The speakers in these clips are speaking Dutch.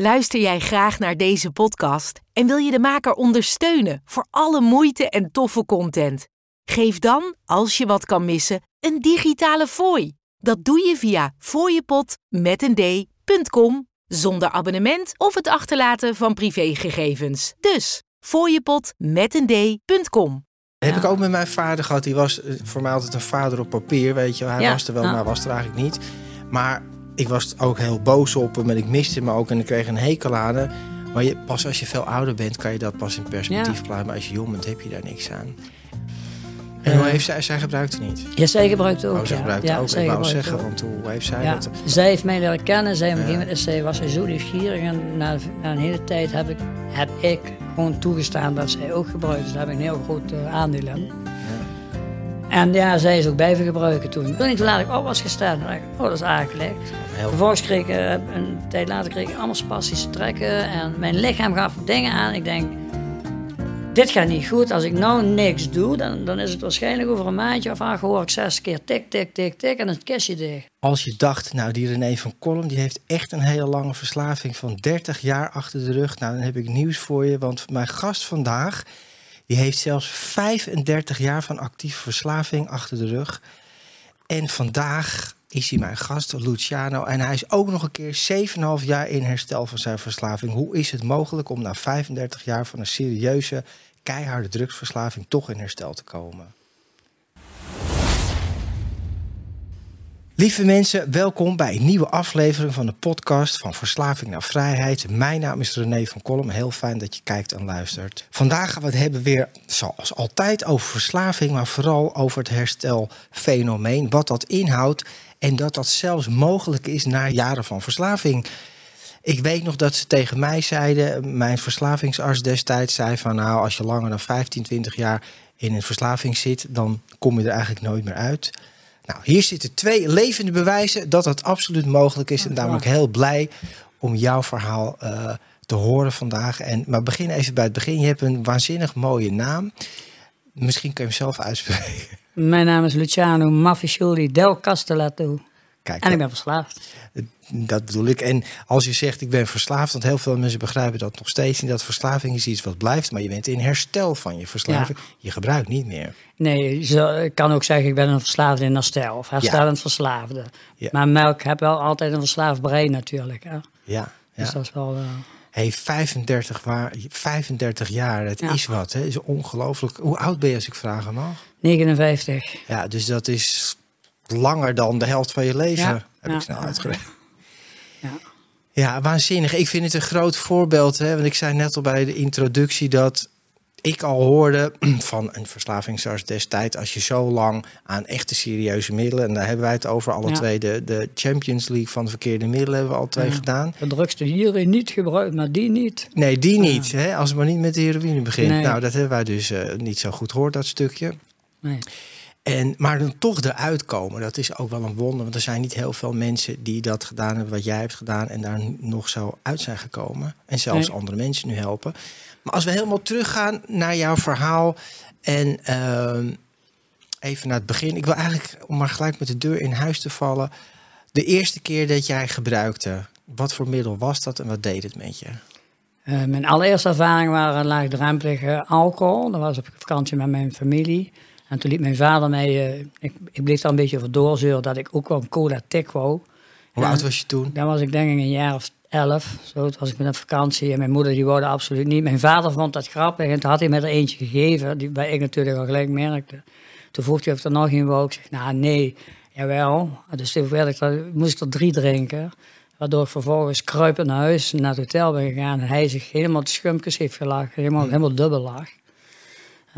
Luister jij graag naar deze podcast en wil je de maker ondersteunen voor alle moeite en toffe content? Geef dan, als je wat kan missen, een digitale fooi. Dat doe je via fooiepot met een d.com zonder abonnement of het achterlaten van privégegevens. Dus fooiepot met een d.com. Heb ik ook met mijn vader gehad. Die was eh, voor mij altijd een vader op papier, weet je. Hij Ja, was er wel, ja. maar was er eigenlijk niet. Maar ik was ook heel boos op hem en ik miste hem ook en ik kreeg een hekel aan hem. Maar je, pas als je veel ouder bent, kan je dat pas in perspectief Ja. plaatsen. Maar als je jong bent, heb je daar niks aan. En hoe Eh, heeft zij, zij gebruikt het niet? Ja, zij gebruikt ook. Oh, zij ja. gebruikt ja, het ook. zij Ik wou zeggen, ook. want hoe heeft zij Ja, dat? zij heeft mij leren kennen. Zij, Ja. zij, was zo nieuwsgierig. En na, na een hele tijd heb ik, heb ik gewoon toegestaan dat zij ook gebruikt. Dus daar heb ik een heel groot eh, aandeel. En ja, zij is ook blijven gebruiken toen. Toen ik toen laat ik op was gestaan, dacht ik, oh, dat is. Heel Vervolgens kreeg ik, eh, een tijd later kreeg ik allemaal spastische trekken. En mijn lichaam gaf dingen aan. Ik denk, dit gaat niet goed. Als ik nou niks doe, dan, dan is het waarschijnlijk over een maandje of acht hoor ik zes keer tik, tik, tik, tik. En dan het kistje dicht. Als je dacht, nou die René van Kolm, die heeft echt een hele lange verslaving van 30 jaar achter de rug. Nou, dan heb ik nieuws voor je, want mijn gast vandaag, die heeft zelfs 35 jaar van actieve verslaving achter de rug. En vandaag is hij mijn gast, Luciano. En hij is ook nog een keer 7,5 jaar in herstel van zijn verslaving. Hoe is het mogelijk om na 35 jaar van een serieuze, keiharde drugsverslaving toch in herstel te komen? Lieve mensen, welkom bij een nieuwe aflevering van de podcast van Verslaving naar Vrijheid. Mijn naam is René van Kolm. Heel fijn dat je kijkt en luistert. Vandaag gaan we het hebben weer, zoals altijd, over verslaving, maar vooral over het herstelfenomeen. Wat dat inhoudt en dat dat zelfs mogelijk is na jaren van verslaving. Ik weet nog dat ze tegen mij zeiden, mijn verslavingsarts destijds zei van nou, als je langer dan 15, 20 jaar in een verslaving zit, dan kom je er eigenlijk nooit meer uit. Nou, hier zitten twee levende bewijzen dat dat absoluut mogelijk is. En daarom ben ik heel blij om jouw verhaal eh, te horen vandaag. En, maar begin even bij het begin. Je hebt een waanzinnig mooie naam. Misschien kun je hem zelf uitspreken. Mijn naam is Luciano Maffiscioli del Castellato. Kijk, En ik ben verslaafd. Dat bedoel ik. En als je zegt ik ben verslaafd, want heel veel mensen begrijpen dat nog steeds niet. Dat verslaving is iets wat blijft, maar je bent in herstel van je verslaving. Je gebruikt niet meer. Nee, ik kan ook zeggen ik ben een verslaafde in herstel. Of herstellend verslaafde. Ja. Maar melk heb wel altijd een verslaafd brein natuurlijk. Hè? Ja, Dus dat is wel... eh, Hey, 35, waar, 35 jaar, het Ja. is wat. Hè? is ongelooflijk. Hoe oud ben je als ik vragen mag? 59. Ja, dus dat is langer dan de helft van je leven. Ja, Heb ja. ik snel uitgerekend. Ja. Ja, waanzinnig. Ik vind het een groot voorbeeld. Hè? Want ik zei net al bij de introductie dat ik al hoorde van een verslavingsarts destijds. Als je zo lang aan echte serieuze middelen. En daar hebben wij het over alle Ja. twee. De, de Champions League van de verkeerde middelen hebben we al twee Ja. gedaan. De drugste hierin niet gebruikt, maar die niet. Nee, die niet. Hè? Als het maar niet met de heroïne begint. Nee. Nou, dat hebben wij dus eh, niet zo goed gehoord, dat stukje. Nee. En, maar dan toch eruit komen, dat is ook wel een wonder. Want er zijn niet heel veel mensen die dat gedaan hebben wat jij hebt gedaan. En daar nog zo uit zijn gekomen. En zelfs Nee. andere mensen nu helpen. Maar als we helemaal teruggaan naar jouw verhaal. En ehm, even naar het begin. Ik wil eigenlijk, om maar gelijk met de deur in huis te vallen. De eerste keer dat jij gebruikte. Wat voor middel was dat en wat deed het met je? Eh, mijn allereerste ervaring waren laagdrempelige alcohol. Dat was op vakantie met mijn familie. En toen liet mijn vader mij... eh, ik, ik bleef daar een beetje voor doorzeuren dat ik ook wel een cola tik wou. Hoe En oud was je toen? Dan was ik denk ik een jaar of elf. Zo, toen was ik met een vakantie en mijn moeder die wilde absoluut niet. Mijn vader vond dat grappig en toen had hij me er eentje gegeven. Die bij ik natuurlijk al gelijk merkte. Toen vroeg hij of ik er nog een wou. Ik zeg, nou nee, jawel. Dus toen werd ik moest ik er drie drinken. Waardoor ik vervolgens kruipend naar huis, naar het hotel ben gegaan. En hij zich helemaal de schumpjes heeft gelachen. Helemaal, helemaal dubbel lag.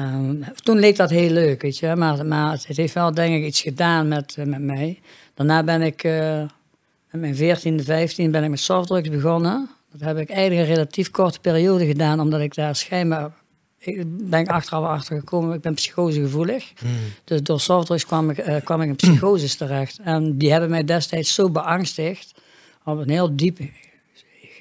Ehm, toen leek dat heel leuk, weet je. Maar, maar het heeft wel denk ik iets gedaan met, eh, met mij. Daarna ben ik... eh, met mijn 14e, 15 ben ik met softdrugs begonnen. Dat heb ik eigenlijk een relatief korte periode gedaan, omdat ik daar schijnbaar. Ik ben achteraf achter gekomen, ik ben psychosegevoelig. Dus door softdrugs kwam ik, eh, kwam ik in psychoses terecht. En die hebben mij destijds zo beangstigd, op een heel diep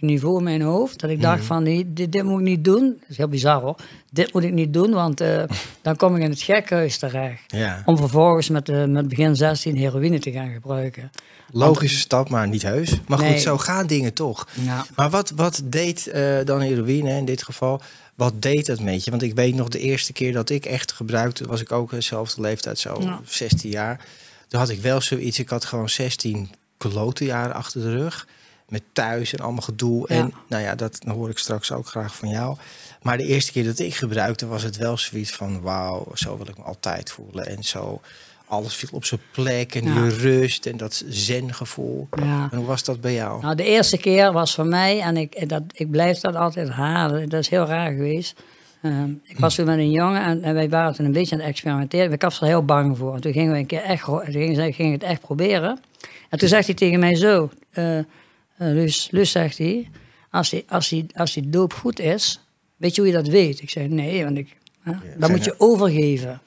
niveau in mijn hoofd. Dat ik dacht van, nee, dit, dit moet ik niet doen. Dat is heel bizar hoor. Dit moet ik niet doen, want eh, dan kom ik in het gekhuis terecht. Ja. Om vervolgens met, eh, met begin 16 heroïne te gaan gebruiken. Logische stap, maar niet heus. Maar goed, zo gaan dingen toch. Ja. Maar wat, wat deed eh, dan heroïne in dit geval? Wat deed dat met je? Want ik weet nog de eerste keer dat ik echt gebruikte, was ik ook dezelfde leeftijd, zo Ja. 16 jaar. Toen had ik wel zoiets, ik had gewoon 16 klote jaren achter de rug. Met thuis en allemaal gedoe. Ja. En nou ja, dat hoor ik straks ook graag van jou. Maar de eerste keer dat ik gebruikte, was het wel zoiets van: wauw, zo wil ik me altijd voelen. En zo, alles viel op zijn plek en Ja. je rust en dat zen-gevoel. Ja. En hoe was dat bij jou? Nou, de eerste keer was voor mij, en ik, dat, ik blijf dat altijd halen, dat is heel raar geweest. Ehm, ik was toen met een jongen en, en wij waren toen een beetje aan het experimenteren. Ik was er heel bang voor. En toen gingen we een keer echt, toen gingen, gingen het echt proberen. En toen zegt hij tegen mij zo, eh, Luus, Luus zegt hij, als die, als, die, als die doop goed is, weet je hoe je dat weet? Ik zei, nee, want ik, hè, dan moet je overgeven.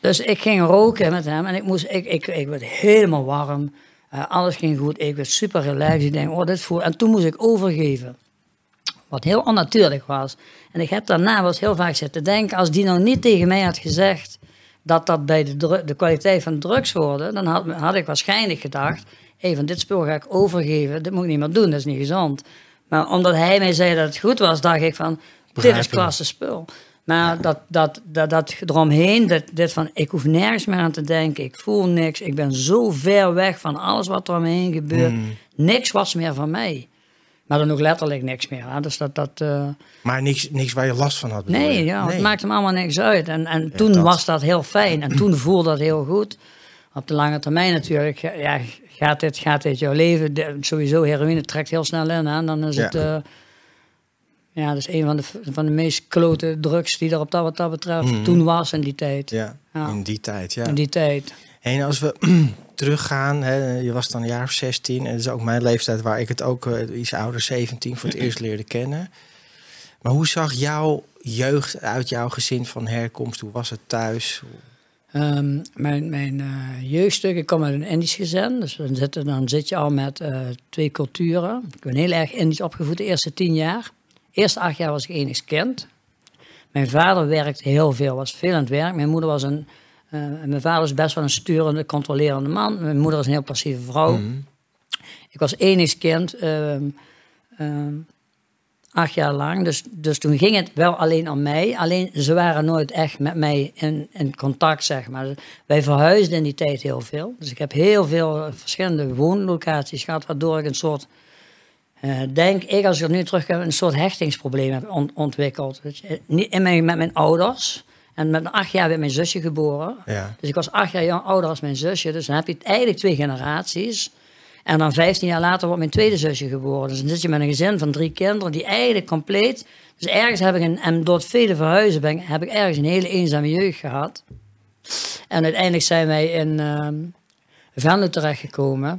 Dus ik ging roken met hem en ik, moest, ik, ik, ik werd helemaal warm. Eh, alles ging goed. Ik werd super relaxed. Ik denk, oh, dit voel... En toen moest ik overgeven. Wat heel onnatuurlijk was. En ik heb daarna eens heel vaak zitten denken... als die nou niet tegen mij had gezegd... dat dat bij de, de kwaliteit van drugs hoorde... dan had, had ik waarschijnlijk gedacht... hé, van dit spul ga ik overgeven. Dit moet ik niet meer doen, dat is niet gezond. Maar omdat hij mij zei dat het goed was... dacht ik van, dit is klasse spul. Maar dat, dat, dat, dat eromheen, dat, dit van, ik hoef nergens meer aan te denken, ik voel niks, ik ben zo ver weg van alles wat er om me heen gebeurt. Niks was meer van mij. Maar dan ook letterlijk niks meer. Hè? Dus dat, dat, eh, Maar niks, niks waar je last van had. nee, ja, Nee. het maakt hem allemaal niks uit. En, en toen dat. was dat heel fijn en toen voelde dat heel goed. Op de lange termijn natuurlijk, ja, gaat, dit, gaat dit jouw leven, de- sowieso heroïne trekt heel snel in. Hè? Dan is Ja. het... eh, ja, dat is een van de, van de meest klote drugs die er op dat wat dat betreft toen was in die tijd. Mhm. Ja, Ja. in die tijd, ja. In die tijd. En als we teruggaan, hè, je was dan een jaar of 16 en dat is ook mijn leeftijd waar ik het ook eh, iets ouder, 17, voor het eerst leerde kennen. Maar hoe zag jouw jeugd uit jouw gezin van herkomst? Hoe was het thuis? Ehm, mijn mijn eh, jeugdstuk, ik kom uit een Indisch gezin. Dus dan zit, dan zit je al met eh, twee culturen. Ik ben heel erg Indisch opgevoed de eerste tien jaar. De eerste acht jaar was ik enig kind. Mijn vader werkte heel veel, was veel aan het werk. Mijn moeder was een... eh, mijn vader is best wel een sturende, controlerende man. Mijn moeder is een heel passieve vrouw. Ik was enig kind, ehm, ehm, acht jaar lang. Dus, dus toen ging het wel alleen om mij. Alleen ze waren nooit echt met mij in, in contact, zeg maar. Wij verhuisden in die tijd heel veel. Dus ik heb heel veel eh, verschillende woonlocaties gehad, waardoor ik een soort. eh, denk ik, als ik er nu terugkijk, een soort hechtingsprobleem heb on- ontwikkeld. Je. Niet in mijn, met mijn ouders. En met acht jaar werd mijn zusje geboren. Ja. Dus ik was acht jaar ouder als mijn zusje. Dus dan heb je eigenlijk twee generaties. En dan 15 jaar later wordt mijn tweede zusje geboren. Dus dan zit je met een gezin van drie kinderen die eigenlijk compleet. Dus ergens heb ik een. En door het vele verhuizen ben, heb ik ergens een hele eenzame jeugd gehad. En uiteindelijk zijn wij in ehm Venlo terechtgekomen.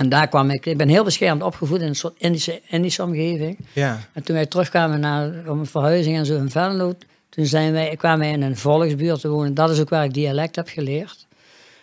en daar kwam ik. Ik ben heel beschermd opgevoed in een soort Indische, Indische omgeving. Ja, En toen wij terugkwamen naar om een verhuizing en zo in Venlo, toen zijn wij, kwamen wij in een volksbuurt te wonen. Dat is ook waar ik dialect heb geleerd.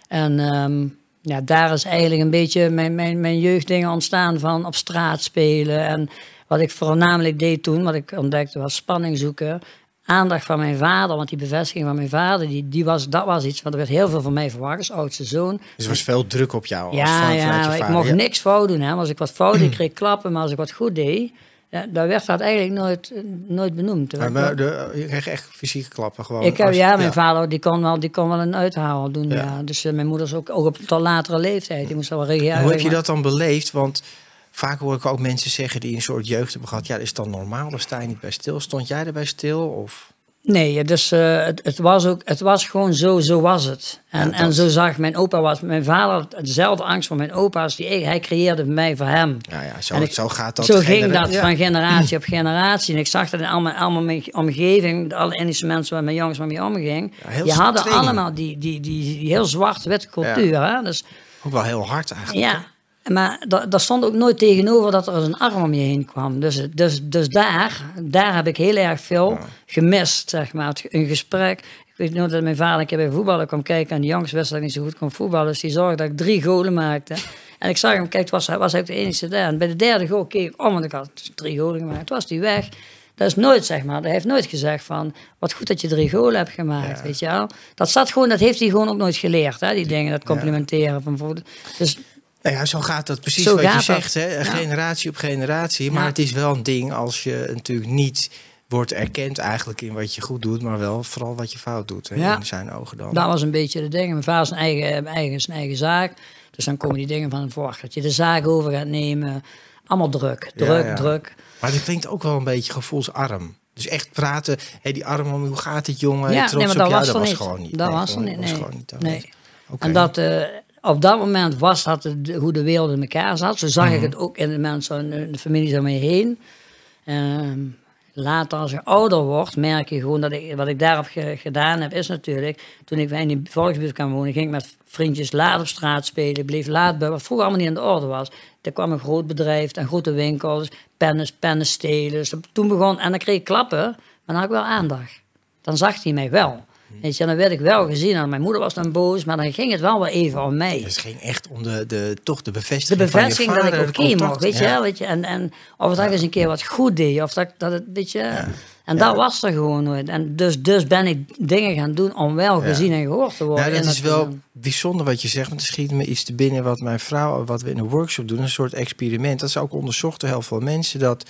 En ehm, ja, daar is eigenlijk een beetje mijn, mijn, mijn jeugddingen ontstaan van op straat spelen. En wat ik voornamelijk deed toen, wat ik ontdekte, was spanning zoeken. Aandacht van mijn vader, want die bevestiging van mijn vader, die, die was, dat was iets, want er werd heel veel van mij verwacht als oudste zoon. dus er was veel druk op jou. als Ja, ja je ik mocht Ja. niks fout doen. Hè. Als ik wat fout deed, kreeg ik klappen. Maar als ik wat goed deed, ja, dan werd dat eigenlijk nooit, nooit benoemd. Maar, maar de, je kreeg echt fysieke klappen gewoon. ik heb, als- ja, mijn vader die kon, wel, die kon wel een uithaal doen. Ja. Ja. Dus eh, mijn moeder is ook, ook op tot latere leeftijd. Die moest wel reageren. Hoe heb je dat dan beleefd? Want vaak hoor ik ook mensen zeggen die een soort jeugd hebben gehad. Ja, dat is dan normaal, daar sta je niet bij stil. Stond jij erbij stil? Of? Nee, dus het, het, was ook, het was gewoon zo, zo was het. En, Ja, en zo zag mijn opa was. Mijn vader had dezelfde angst voor mijn opa's. Die, hij creëerde mij voor hem. Ja, ja zo, ik- zo gaat dat. Zo ging dat ja. van generatie op generatie. En ik zag dat in al mijn, allemaal mijn omgeving, alle Indische mensen waar mijn jongens mee omging. Ja, die hadden allemaal die, die, die, die heel zwart-witte cultuur. Hè? Dus Ook wel heel hard eigenlijk. ja, maar da- daar stond ook nooit tegenover dat er een arm om je heen kwam. Dus, dus, dus daar, daar heb ik heel erg veel gemist, zeg maar. Een gesprek. Ik weet nog dat mijn vader een keer bij voetballen kwam kijken... en de jongens wisten dat ik niet zo goed kon voetballen. Dus die zorgde dat ik drie golen maakte. En ik zag hem, kijk, het was, hij was eigenlijk de enige daar. En bij de derde goal keek ik om, want ik had drie golen gemaakt. Was hij weg. Dat is nooit, zeg maar, hij heeft nooit gezegd van, wat goed dat je drie golen hebt gemaakt, weet je wel. Dat zat gewoon, dat heeft hij gewoon ook nooit geleerd, hè, die dingen, dat complimenteren. Van, dus nou ja, zo gaat dat precies wat je zegt, hè? generatie op generatie. Maar het is wel een ding als je natuurlijk niet wordt erkend eigenlijk in wat je goed doet, maar wel vooral wat je fout doet hè, in zijn ogen dan. Dat was een beetje de ding. Mijn vader is zijn eigen, eigen, zijn eigen zaak. Dus dan komen die dingen van voort. Dat je de zaak over gaat nemen. Allemaal druk, druk, druk. Maar dit klinkt ook wel een beetje gevoelsarm. Dus echt praten, hé, die arm, hoe gaat het jongen? Ja, nee, maar dat, was, dat was gewoon niet. Dat was er niet, nee. Was niet, nee. En dat, uh, op dat moment was dat hoe de wereld in elkaar zat. Zo zag ik mhm. het ook in de mensen, in de familie om me heen. Ehm, later, als je ouder wordt, merk je gewoon dat ik, wat ik daarop gedaan heb, is natuurlijk, toen ik in die volksbuurt kwam wonen, ging ik met vriendjes laat op straat spelen, bleef laat bij, wat vroeger allemaal niet aan de orde was. Er kwam een groot bedrijf en grote winkels, pennen, pennen stelen. Dus toen begon, en dan kreeg ik klappen, maar dan had ik wel aandacht. Dan zag hij mij wel. Weet je, dan werd ik wel gezien. En mijn moeder was dan boos, maar dan ging het wel wel even om mij. Dus het ging echt om de, de, toch de bevestiging. De bevestiging van je vader, dat ik oké mocht, weet je, weet je. En, en of dat ik eens een keer wat goed deed, of dat, dat het, weet je. En dat was er gewoon nooit. En dus, dus ben ik dingen gaan doen om wel gezien en gehoord te worden. Ja, dat is wel bijzonder wat je zegt. Want er schiet me iets te binnen wat mijn vrouw, wat we in een workshop doen, een soort experiment. Dat is ook onderzocht door heel veel mensen. Dat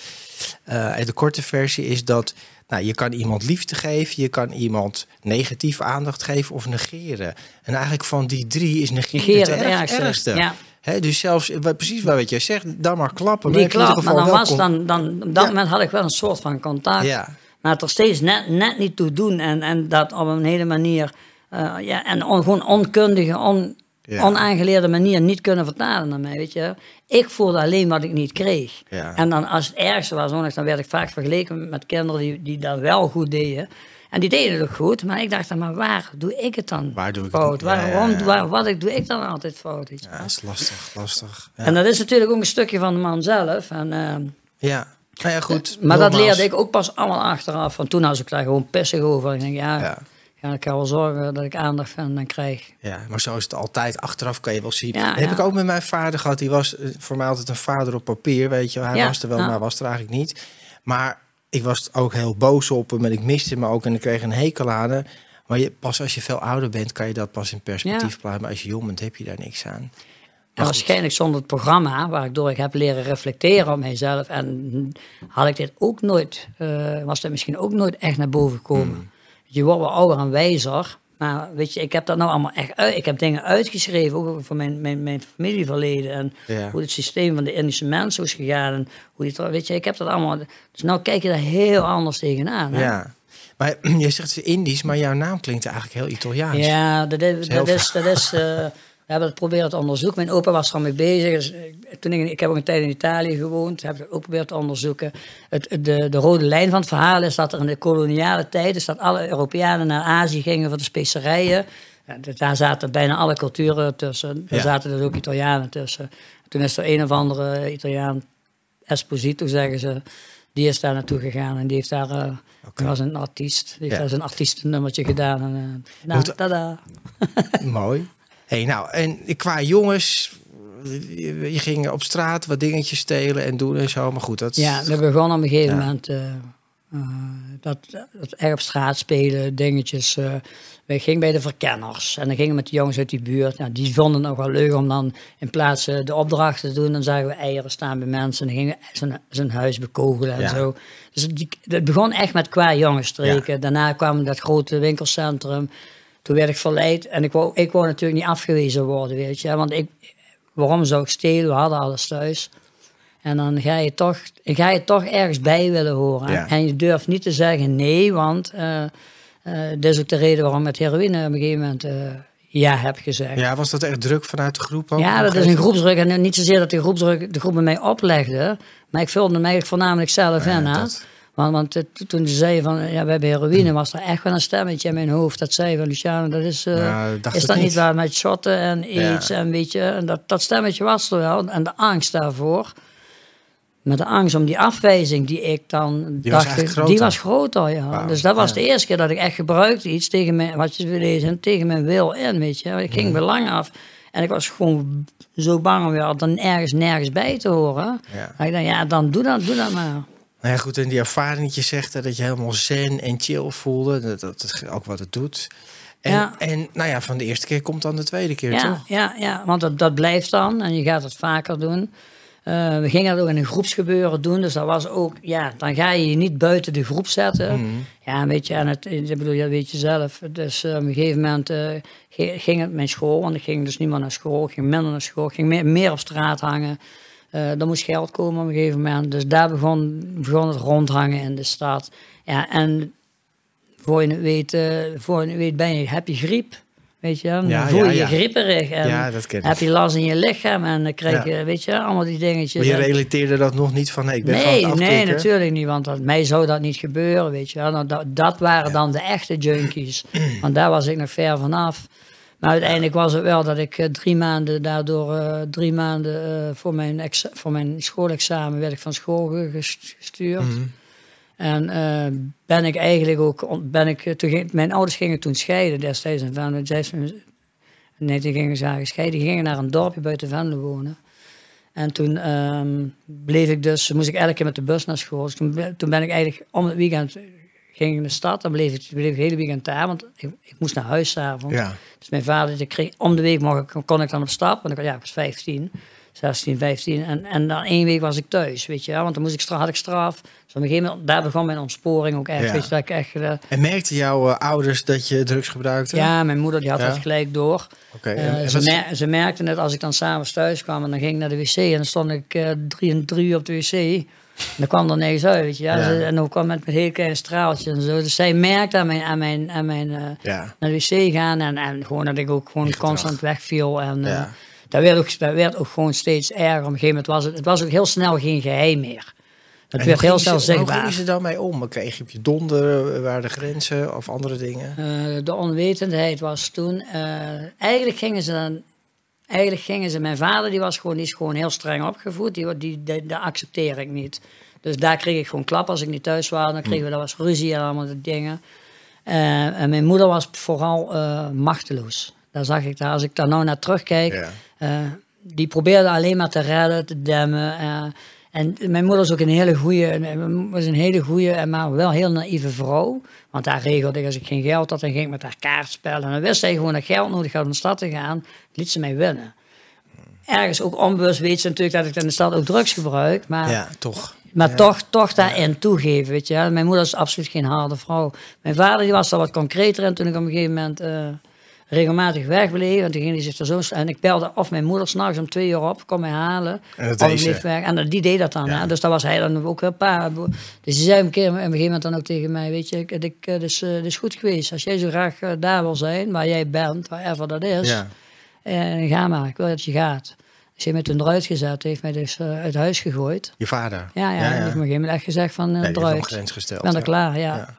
uh, de korte versie is dat nou, je kan iemand liefde geven, je kan iemand negatief aandacht geven of negeren. En eigenlijk van die drie is negeren, het ergste. Ja. dus zelfs, precies wat je zegt, dan maar klappen. Die klap, maar dan was dan, dan, op dat moment had ik wel een soort van contact. Ja. Maar het er steeds net, net niet toe doen en, en dat op een hele manier, uh, ja, en on, gewoon onkundige, on, onaangeleerde manier niet kunnen vertalen naar mij, weet je. Ik voelde alleen wat ik niet kreeg. En dan als het ergste was, dan werd ik vaak vergeleken met kinderen die, die dat wel goed deden. En die deden het goed, maar ik dacht dan, maar waar doe ik het dan waar doe ik fout? Het Waarom, waar, wat ik, doe ik dan altijd fout? Ja, dat is lastig, lastig. En dat is natuurlijk ook een stukje van de man zelf. En, uh, ja. Nou ja, goed. Maar dat leerde ik ook pas allemaal achteraf. Van toen was ik daar gewoon pissig over. Ik denk, ja, ja, ik kan wel zorgen dat ik aandacht van dan krijg. Ja, maar zo is het altijd. Achteraf kan je wel zien. Ja, heb ik ook met mijn vader gehad. Die was eh, voor mij altijd een vader op papier, weet je. Hij was er wel, maar was er eigenlijk niet. Maar ik was ook heel boos op hem en ik miste hem ook en ik kreeg een hekel aan Maar je, pas als je veel ouder bent, kan je dat pas in perspectief plaatsen. Maar als je jong bent, heb je daar niks aan. En waarschijnlijk zonder het programma, waardoor ik heb leren reflecteren op mijzelf. En had ik dit ook nooit, uh, was dat misschien ook nooit echt naar boven gekomen. Hmm je wordt wel ouder en wijzer. Maar weet je, ik heb dat nou allemaal echt uit. Ik heb dingen uitgeschreven, ook voor mijn, mijn, mijn familieverleden. En hoe het systeem van de Indische mensen is gegaan. En hoe die, weet je, ik heb dat allemaal. Dus nou kijk je daar heel anders tegenaan. Hè? Ja. Maar je zegt het Indisch, maar jouw naam klinkt eigenlijk heel Italiaans. Ja, dat is. Dat is, dat is, uh, we hebben het proberen te onderzoeken. Mijn opa was er mee bezig. Dus, eh, toen ik, ik heb ook een tijd in Italië gewoond. Heb ik ook geprobeerd te onderzoeken. Het, de, de rode lijn van het verhaal is dat er in de koloniale tijd... is dat alle Europeanen naar Azië gingen voor de specerijen. Ja, daar zaten bijna alle culturen tussen. Daar zaten dus ook Italianen tussen. Toen is er een of andere Italiaan, Esposito zeggen ze... Die is daar naartoe gegaan en die heeft daar... Uh, was een artiest. Die heeft ja. daar zijn artiestennummertje gedaan. En, uh, nou, tada. Mooi hey, nou, en qua jongens, je ging op straat wat dingetjes stelen en doen en zo, maar goed. Dat... Ja, we begonnen op een gegeven moment uh, uh, dat, dat erg op straat spelen, dingetjes. Uh, we gingen bij de verkenners en dan gingen we met de jongens uit die buurt. Nou, die vonden het ook wel leuk om dan in plaats de opdrachten te doen, dan zagen we eieren staan bij mensen en dan gingen we zijn, huis bekogelen en zo. Dus het begon echt met qua jongens streken. Daarna kwam dat grote winkelcentrum. Toen werd ik verleid en ik wou, ik wou natuurlijk niet afgewezen worden, weet je. Want ik, waarom zou ik stelen? We hadden alles thuis. En dan ga je toch, ga je toch ergens bij willen horen. En je durft niet te zeggen nee, want uh, uh, dat is ook de reden waarom ik met heroïne op een gegeven moment uh, ja heb gezegd. Ja, was dat echt druk vanuit de groep ook? Ja, dat is een groepsdruk. En niet zozeer dat de groepsdruk de groep mij oplegde, maar ik vulde eigenlijk voornamelijk zelf in. Dat... Want, want toen ze zei van, ja, we hebben heroïne, was er echt wel een stemmetje in mijn hoofd. Dat zei van, Luciano, dat is, uh, is dat niet waar met shotten en iets en weet je. En dat, dat stemmetje was er wel. En de angst daarvoor. Met de angst om die afwijzing die ik dan die dacht, was groter. die was groter, ja. dus dat was de eerste keer dat ik echt gebruikte iets tegen mijn, wat je wil lezen, tegen mijn wil in, weet je. Ik ging belang af. En ik was gewoon zo bang om weer dan ergens nergens bij te horen. Ja. Dat ik dacht, ja, dan doe dat, doe dat maar. Nou ja, goed, en die ervaring dat je zegt hè, dat je helemaal zen en chill voelde, dat, dat is ook wat het doet. En, Ja. en nou ja, van de eerste keer komt dan de tweede keer, Ja, toch? ja, ja, want dat, dat blijft dan en je gaat het vaker doen. Eh, we gingen dat ook in een groepsgebeuren doen, dus dat was ook, ja, dan ga je je niet buiten de groep zetten. Mhm. Ja, weet je, en het, ik bedoel, dat weet je zelf. Dus eh, op een gegeven moment eh, ging het mijn school, want ik ging dus niet meer naar school, ik ging minder naar school, ik ging meer, meer op straat hangen. Eh er moest geld komen op een gegeven moment, dus daar begon, begon het rondhangen in de stad. Ja, en voor je het weet, voor je het weet ben je, heb je griep. Weet je, dan Ja, voel je ja, je ja. grieperig. En heb je last in je lichaam en dan krijg je, weet je, allemaal die dingetjes. Maar je relateerde dat nog niet van, nee, ik ben Nee, nee, natuurlijk niet, want dat, mij zou dat niet gebeuren, weet je. Nou, dat, dat waren dan de echte junkies, want daar was ik nog ver vanaf. Maar uiteindelijk was het wel dat ik eh, drie maanden daardoor, eh, drie maanden eh, voor, mijn voor mijn schoolexamen werd ik van school ge- ges- gestuurd. Mhm. En eh, ben ik eigenlijk ook, ben ik, toen ging, mijn ouders gingen toen scheiden destijds in Venlo. Nee, die gingen zagen scheiden. Die gingen naar een dorpje buiten Venlo wonen. En toen ehm, bleef ik dus, moest ik elke keer met de bus naar school. Dus toen, toen ben ik eigenlijk om het weekend ging ik in de stad. Dan bleef ik, bleef ik het hele weekend daar, want ik, ik moest naar huis s'avonds. Ja. Dus mijn vader, die kreeg, om de week mocht ik, kon ik dan op stap. Want ik, ja, ik was 15, 16, 15. En, en dan één week was ik thuis, weet je wel. Want dan moest ik, had ik straf. Dus op een gegeven moment, daar begon mijn ontsporing ook echt. Ja. Weet je, dat ik echt... eh, En merkten jouw eh, ouders dat je drugs gebruikte? ja, mijn moeder die had Ja. dat gelijk door. Oké, Eh, ze, wat- mer- ze merkte net als ik dan s'avonds thuis kwam en dan ging ik naar de wc en dan stond ik drie en drie uur op de wc. Dan kwam er niks uit, weet je. Ja. Ja. Ze- En dan kwam met, met hele kleine straaltjes en zo. Dus zij merkte aan mijn, aan mijn, aan mijn eh, Ja. naar de wc gaan en, en gewoon dat ik ook gewoon gedrag. constant wegviel. En eh, dat, werd ook, dat werd ook gewoon steeds erger. Op een gegeven moment was het, het was ook heel snel geen geheim meer. Het En werd heel snel ze- Hoe zichtbaar. gingen ze daarmee om? Kreeg je op je donder, waren de grenzen of andere dingen? Eh, de onwetendheid was toen. eh, eigenlijk gingen ze dan. Eigenlijk gingen ze. Mijn vader die was gewoon, die is gewoon heel streng opgevoed. Die, die, die, dat accepteer ik niet. Dus daar kreeg ik gewoon klap als ik niet thuis was. Dan kregen we dat was ruzie en allemaal dat dingen. Eh, en mijn moeder was vooral eh, machteloos. Daar zag ik daar. Als ik daar nou naar terugkijk. Ja. eh, die probeerde alleen maar te redden, te demmen. En mijn moeder is ook een hele goede, was een hele goede, maar wel heel naïeve vrouw. Want daar regelde ik, als ik geen geld had, dan ging ik met haar kaart spelen. En dan wist zij gewoon dat geld nodig had om de stad te gaan, liet ze mij winnen. Ergens ook onbewust weet ze natuurlijk dat ik in de stad ook drugs gebruik. Maar, Ja, toch. maar Ja. toch, toch daarin toegeven, weet je. Mijn moeder is absoluut geen harde vrouw. Mijn vader die was er wat concreter in toen ik op een gegeven moment eh, regelmatig wegbleef. En toen ging hij zich er zo... En ik belde of mijn moeder s'nachts om twee uur op, kom mij halen. En dat of deed ik bleef ze. weg. En die deed dat dan. Ja. Hè? Dus daar was hij dan ook wel een paar... Dus die zei een, keer, op een gegeven moment dan ook tegen mij... Weet je, ik, ik, het, is, eh, het is goed geweest. Als jij zo graag eh, daar wil zijn, waar jij bent, wherever dat is... Ja. eh, ga maar, ik wil dat je gaat. Dus hij heeft me toen eruit gezet, heeft mij dus uit huis gegooid. Je vader? Ja, ja, hij heeft me op een gegeven moment echt gezegd van uh, die eruit. grens gesteld. Ik ben er ja. klaar, ja. Ja.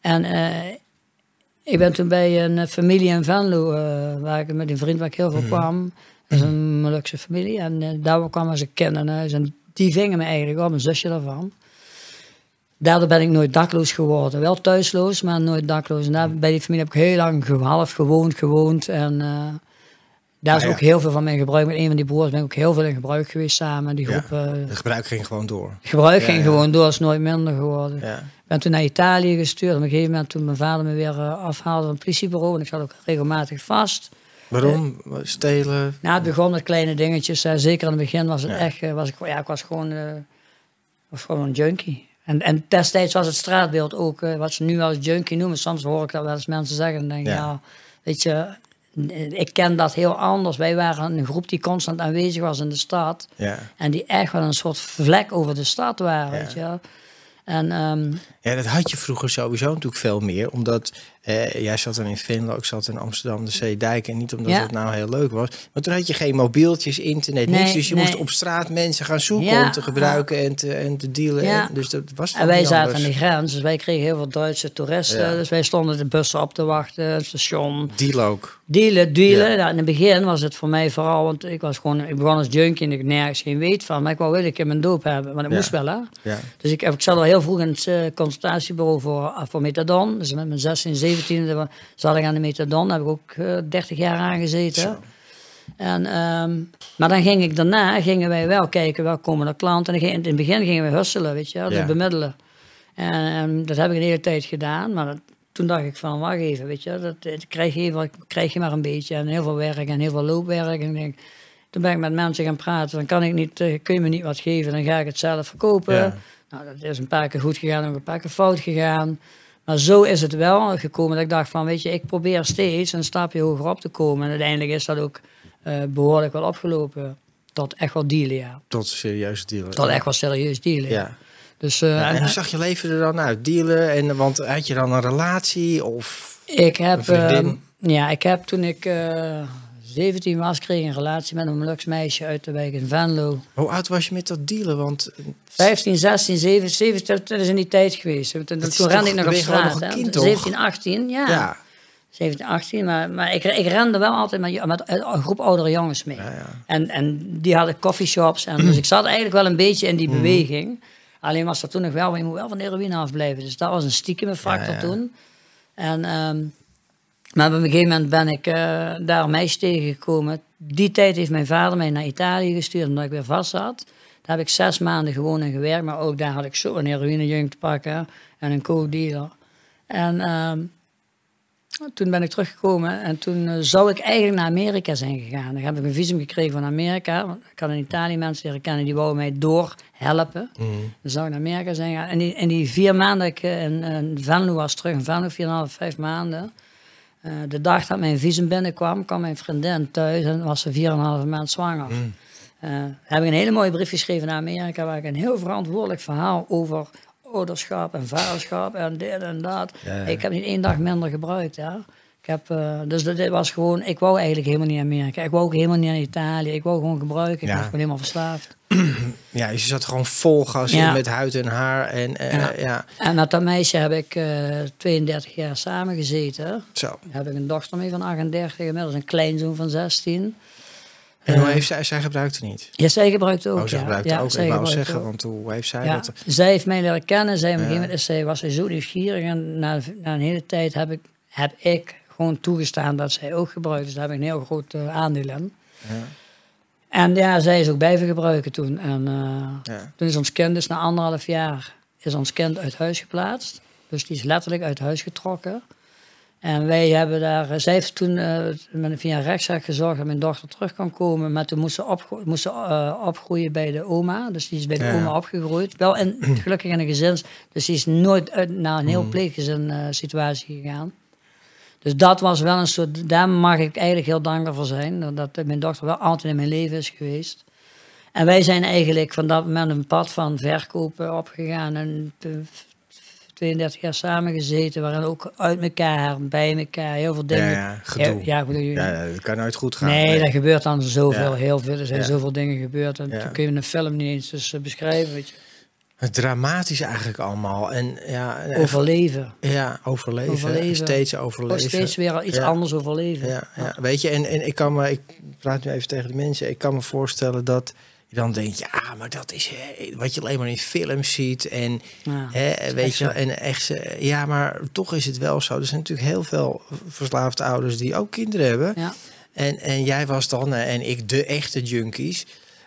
En ik ben toen bij een eh, familie in Venlo, eh, waar ik met een vriend waar ik heel veel Mhm. kwam. Dat is een Molukse familie. En eh, daar kwam als een kind in huis. En die vingen me eigenlijk op, een zusje daarvan. Daardoor ben ik nooit dakloos geworden. Wel thuisloos, maar nooit dakloos. En daar, bij die familie heb ik heel lang half gewoond, gewoond. En daar is ja. ook heel veel van mijn gebruik. Met een van die broers ben ik ook heel veel in gebruik geweest samen. Die Ja. groep, eh, Het gebruik ging gewoon door. gebruik Ja, ging ja. gewoon door, is nooit minder geworden. Ja. Ik ben toen naar Italië gestuurd. Op een gegeven moment toen mijn vader me weer eh, afhaalde van het politiebureau. En ik zat ook regelmatig vast. Waarom? Stelen? Nou, het begon met kleine dingetjes. eh, zeker in het begin was het Ja. echt... eh, was ik, ja, ik was gewoon, eh, was gewoon een junkie. En, en destijds was het straatbeeld ook eh, wat ze nu als junkie noemen. Soms hoor ik dat wel eens mensen zeggen. En denk Ja. ja. weet je... eh, Ik ken dat heel anders. Wij waren een groep die constant aanwezig was in de stad. Ja. En die echt wel een soort vlek over de stad waren, Ja. weet je. En ehm, ja, dat had je vroeger sowieso natuurlijk veel meer. Omdat jij zat dan in Venlo, ik zat in Amsterdam, de Zeedijk. En niet omdat Ja. het nou heel leuk was. Maar toen had je geen mobieltjes, internet, Nee, niks. Dus je nee. moest op straat mensen gaan zoeken Ja. om te gebruiken en te, en te dealen. Ja. En, dus dat was En wij zaten aan de grens, dus wij kregen heel veel Duitse toeristen. Dus wij stonden de bussen op te wachten, het station. Deal ook. Dealen, dealen. Ja. Nou, in het begin was het voor mij vooral, want ik was gewoon, ik begon als junkie en ik nergens geen weet van. Maar ik wou wel een keer mijn doop hebben, maar dat moest wel hè. Ja. Dus ik, ik zat al heel vroeg in het eh, consultatiebureau voor, voor methadon. Dus met mijn 16, 17 zat ik aan de methadon. Daar heb ik ook eh, 30 jaar aan gezeten. Zo. En, ehm, maar dan ging ik daarna, gingen wij wel kijken, wel komen er klanten. En in het begin gingen we husselen, weet je dus Ja. bemiddelen. En, ehm, dat heb ik een hele tijd gedaan, maar dat- toen dacht ik van, wacht even, weet je, dat, dat krijg, je, krijg je maar een beetje. En heel veel werk en heel veel loopwerk. En denk, toen ben ik met mensen gaan praten, dan kan ik niet, eh, kun je me niet wat geven, dan ga ik het zelf verkopen. Ja. Nou, dat is een paar keer goed gegaan en ook een paar keer fout gegaan. Maar zo is het wel gekomen dat ik dacht van, weet je, ik probeer steeds een stapje hoger op te komen. En uiteindelijk is dat ook eh, behoorlijk wel opgelopen. Tot echt wel dealen, ja. Tot serieus dealen. Tot echt wel serieus dealen. Ja. Dus eh, Ja, en hoe zag je leven er dan uit? Dealen? En, want had je dan een relatie? Of... ik heb, een ehm, ja, ik heb toen ik eh 17 was, kreeg ik een relatie met een Molux meisje uit de wijk in Venlo. Hoe oud was je met dat dealen? Want 15, 16, 17, 17 dat is in die tijd geweest. Toen, rende ik nog op straat. nog een hè. kind, toch? 17, 18, ja. ja. 17, 18. Maar, maar ik, ik rende wel altijd met, met een groep oudere jongens mee. Ja, ja. En, en die hadden coffeeshops. En dus ik zat eigenlijk wel een beetje in die Mhm. beweging. Alleen was dat toen nog wel, maar je moet wel van de heroïne afblijven. Dus dat was een stiekeme factor toen. En, ehm, maar op een gegeven moment ben ik eh, daar een meisje tegengekomen. Die tijd heeft mijn vader mij naar Italië gestuurd, omdat ik weer vast zat. Daar heb ik zes maanden gewoon in gewerkt. Maar ook daar had ik zo een heroïnejunk te pakken en een co-dealer. En ehm, toen ben ik teruggekomen en toen eh, zou ik eigenlijk naar Amerika zijn gegaan. Dan heb ik een visum gekregen van Amerika. Want ik had in Italië mensen leren kennen die wouden mij doorhelpen. Mhm. Dan zou ik naar Amerika zijn gegaan. En die, en die vier maanden dat ik eh, in, in Venlo was terug, in Venlo, vier en een half, vijf maanden. Eh, de dag dat mijn visum binnenkwam, kwam mijn vriendin thuis en was ze vier en een halve maand zwanger. Mm. Eh, heb ik een hele mooie brief geschreven naar Amerika, waar ik een heel verantwoordelijk verhaal over ouderschap en vaderschap en dit en dat. Ja, ja. Ik heb niet één dag minder gebruikt, ja. Ik heb, eh, dus dat- dit was gewoon, ik wou eigenlijk helemaal niet naar Amerika. Ik wou ook helemaal niet naar Italië. Ik wou gewoon gebruiken. Ik Ja. was gewoon helemaal verslaafd. ja, je zat gewoon vol gas in met huid en haar. En eh, ja. Ja. En met dat meisje heb ik eh 32 jaar samengezeten. zo. Daar heb ik een dochter mee van 38, inmiddels een kleinzoon van 16. En hoe Eh, heeft zij, zij gebruikte niet? Ja, zij gebruikt ook. Oh, zij ja. gebruikte ja, ook. zij Ik wou zeggen, ook. want hoe heeft zij Ja, dat? zij heeft mij leren kennen. Zij, op een Ja. gegeven moment is zij, was zo nieuwsgierig. En na, na een hele tijd heb ik, heb ik gewoon toegestaan dat zij ook gebruikt. Dus daar heb ik een heel groot eh, aandeel in. Ja. En ja, zij is ook blijven gebruiken toen. En eh, Ja. toen is ons kind, dus na anderhalf jaar, is ons kind uit huis geplaatst. Dus die is letterlijk uit huis getrokken. En wij hebben daar, zij heeft toen eh, met via een rechtszaak gezorgd dat mijn dochter terug kan komen. Maar toen moest ze, opgro moest ze eh, opgroeien bij de oma. Dus die is bij de Ja. oma opgegroeid. Wel in, gelukkig in een gezins. Dus die is nooit uit, naar een heel pleeggezin eh, situatie gegaan. Dus dat was wel een soort, daar mag ik eigenlijk heel dankbaar voor zijn. Dat, mijn dochter wel altijd in mijn leven is geweest. En wij zijn eigenlijk van dat moment een pad van verkopen opgegaan. En eh, 32 jaar samengezeten, waarin ook uit elkaar, bij elkaar, heel veel dingen. Ja, ja. Ja, goed, Ja, dat kan nooit goed gaan. nee, dat gebeurt dan zoveel, Ja. heel veel. Er zijn zoveel dingen gebeurd. En toen kun je een film niet eens dus, eh, beschrijven. Weet je. Dramatisch eigenlijk allemaal. En ja, en- Overleven. ja overleven. Overleven. Steeds overleven. steeds weer iets Ja. anders overleven. Ja, ja. weet je, en, en ik kan me, ik praat nu even tegen de mensen, ik kan me voorstellen dat je dan denkt, ja, maar dat is hè, wat je alleen maar in films ziet en hè, weet je, en echt, eh, ja, maar toch is het wel zo. Er zijn natuurlijk heel veel verslaafde ouders die ook kinderen hebben. En, en jij was dan, eh, en ik, de echte junkies.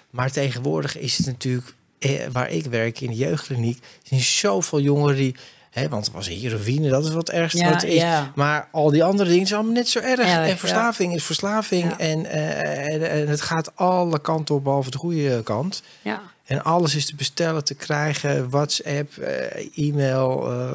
Maar tegenwoordig is het natuurlijk, eh, waar ik werk in de jeugdkliniek, zijn zoveel jongeren die, hè, want er was heroïne, dat is wat ergste Ja, wat is. ja. Maar al die andere dingen zijn allemaal net zo erg. En verslaving is verslaving. En, eh, en, en het gaat alle kanten op, behalve de goede kant. Ja. En alles is te bestellen, te krijgen. WhatsApp, eh, e-mail, eh,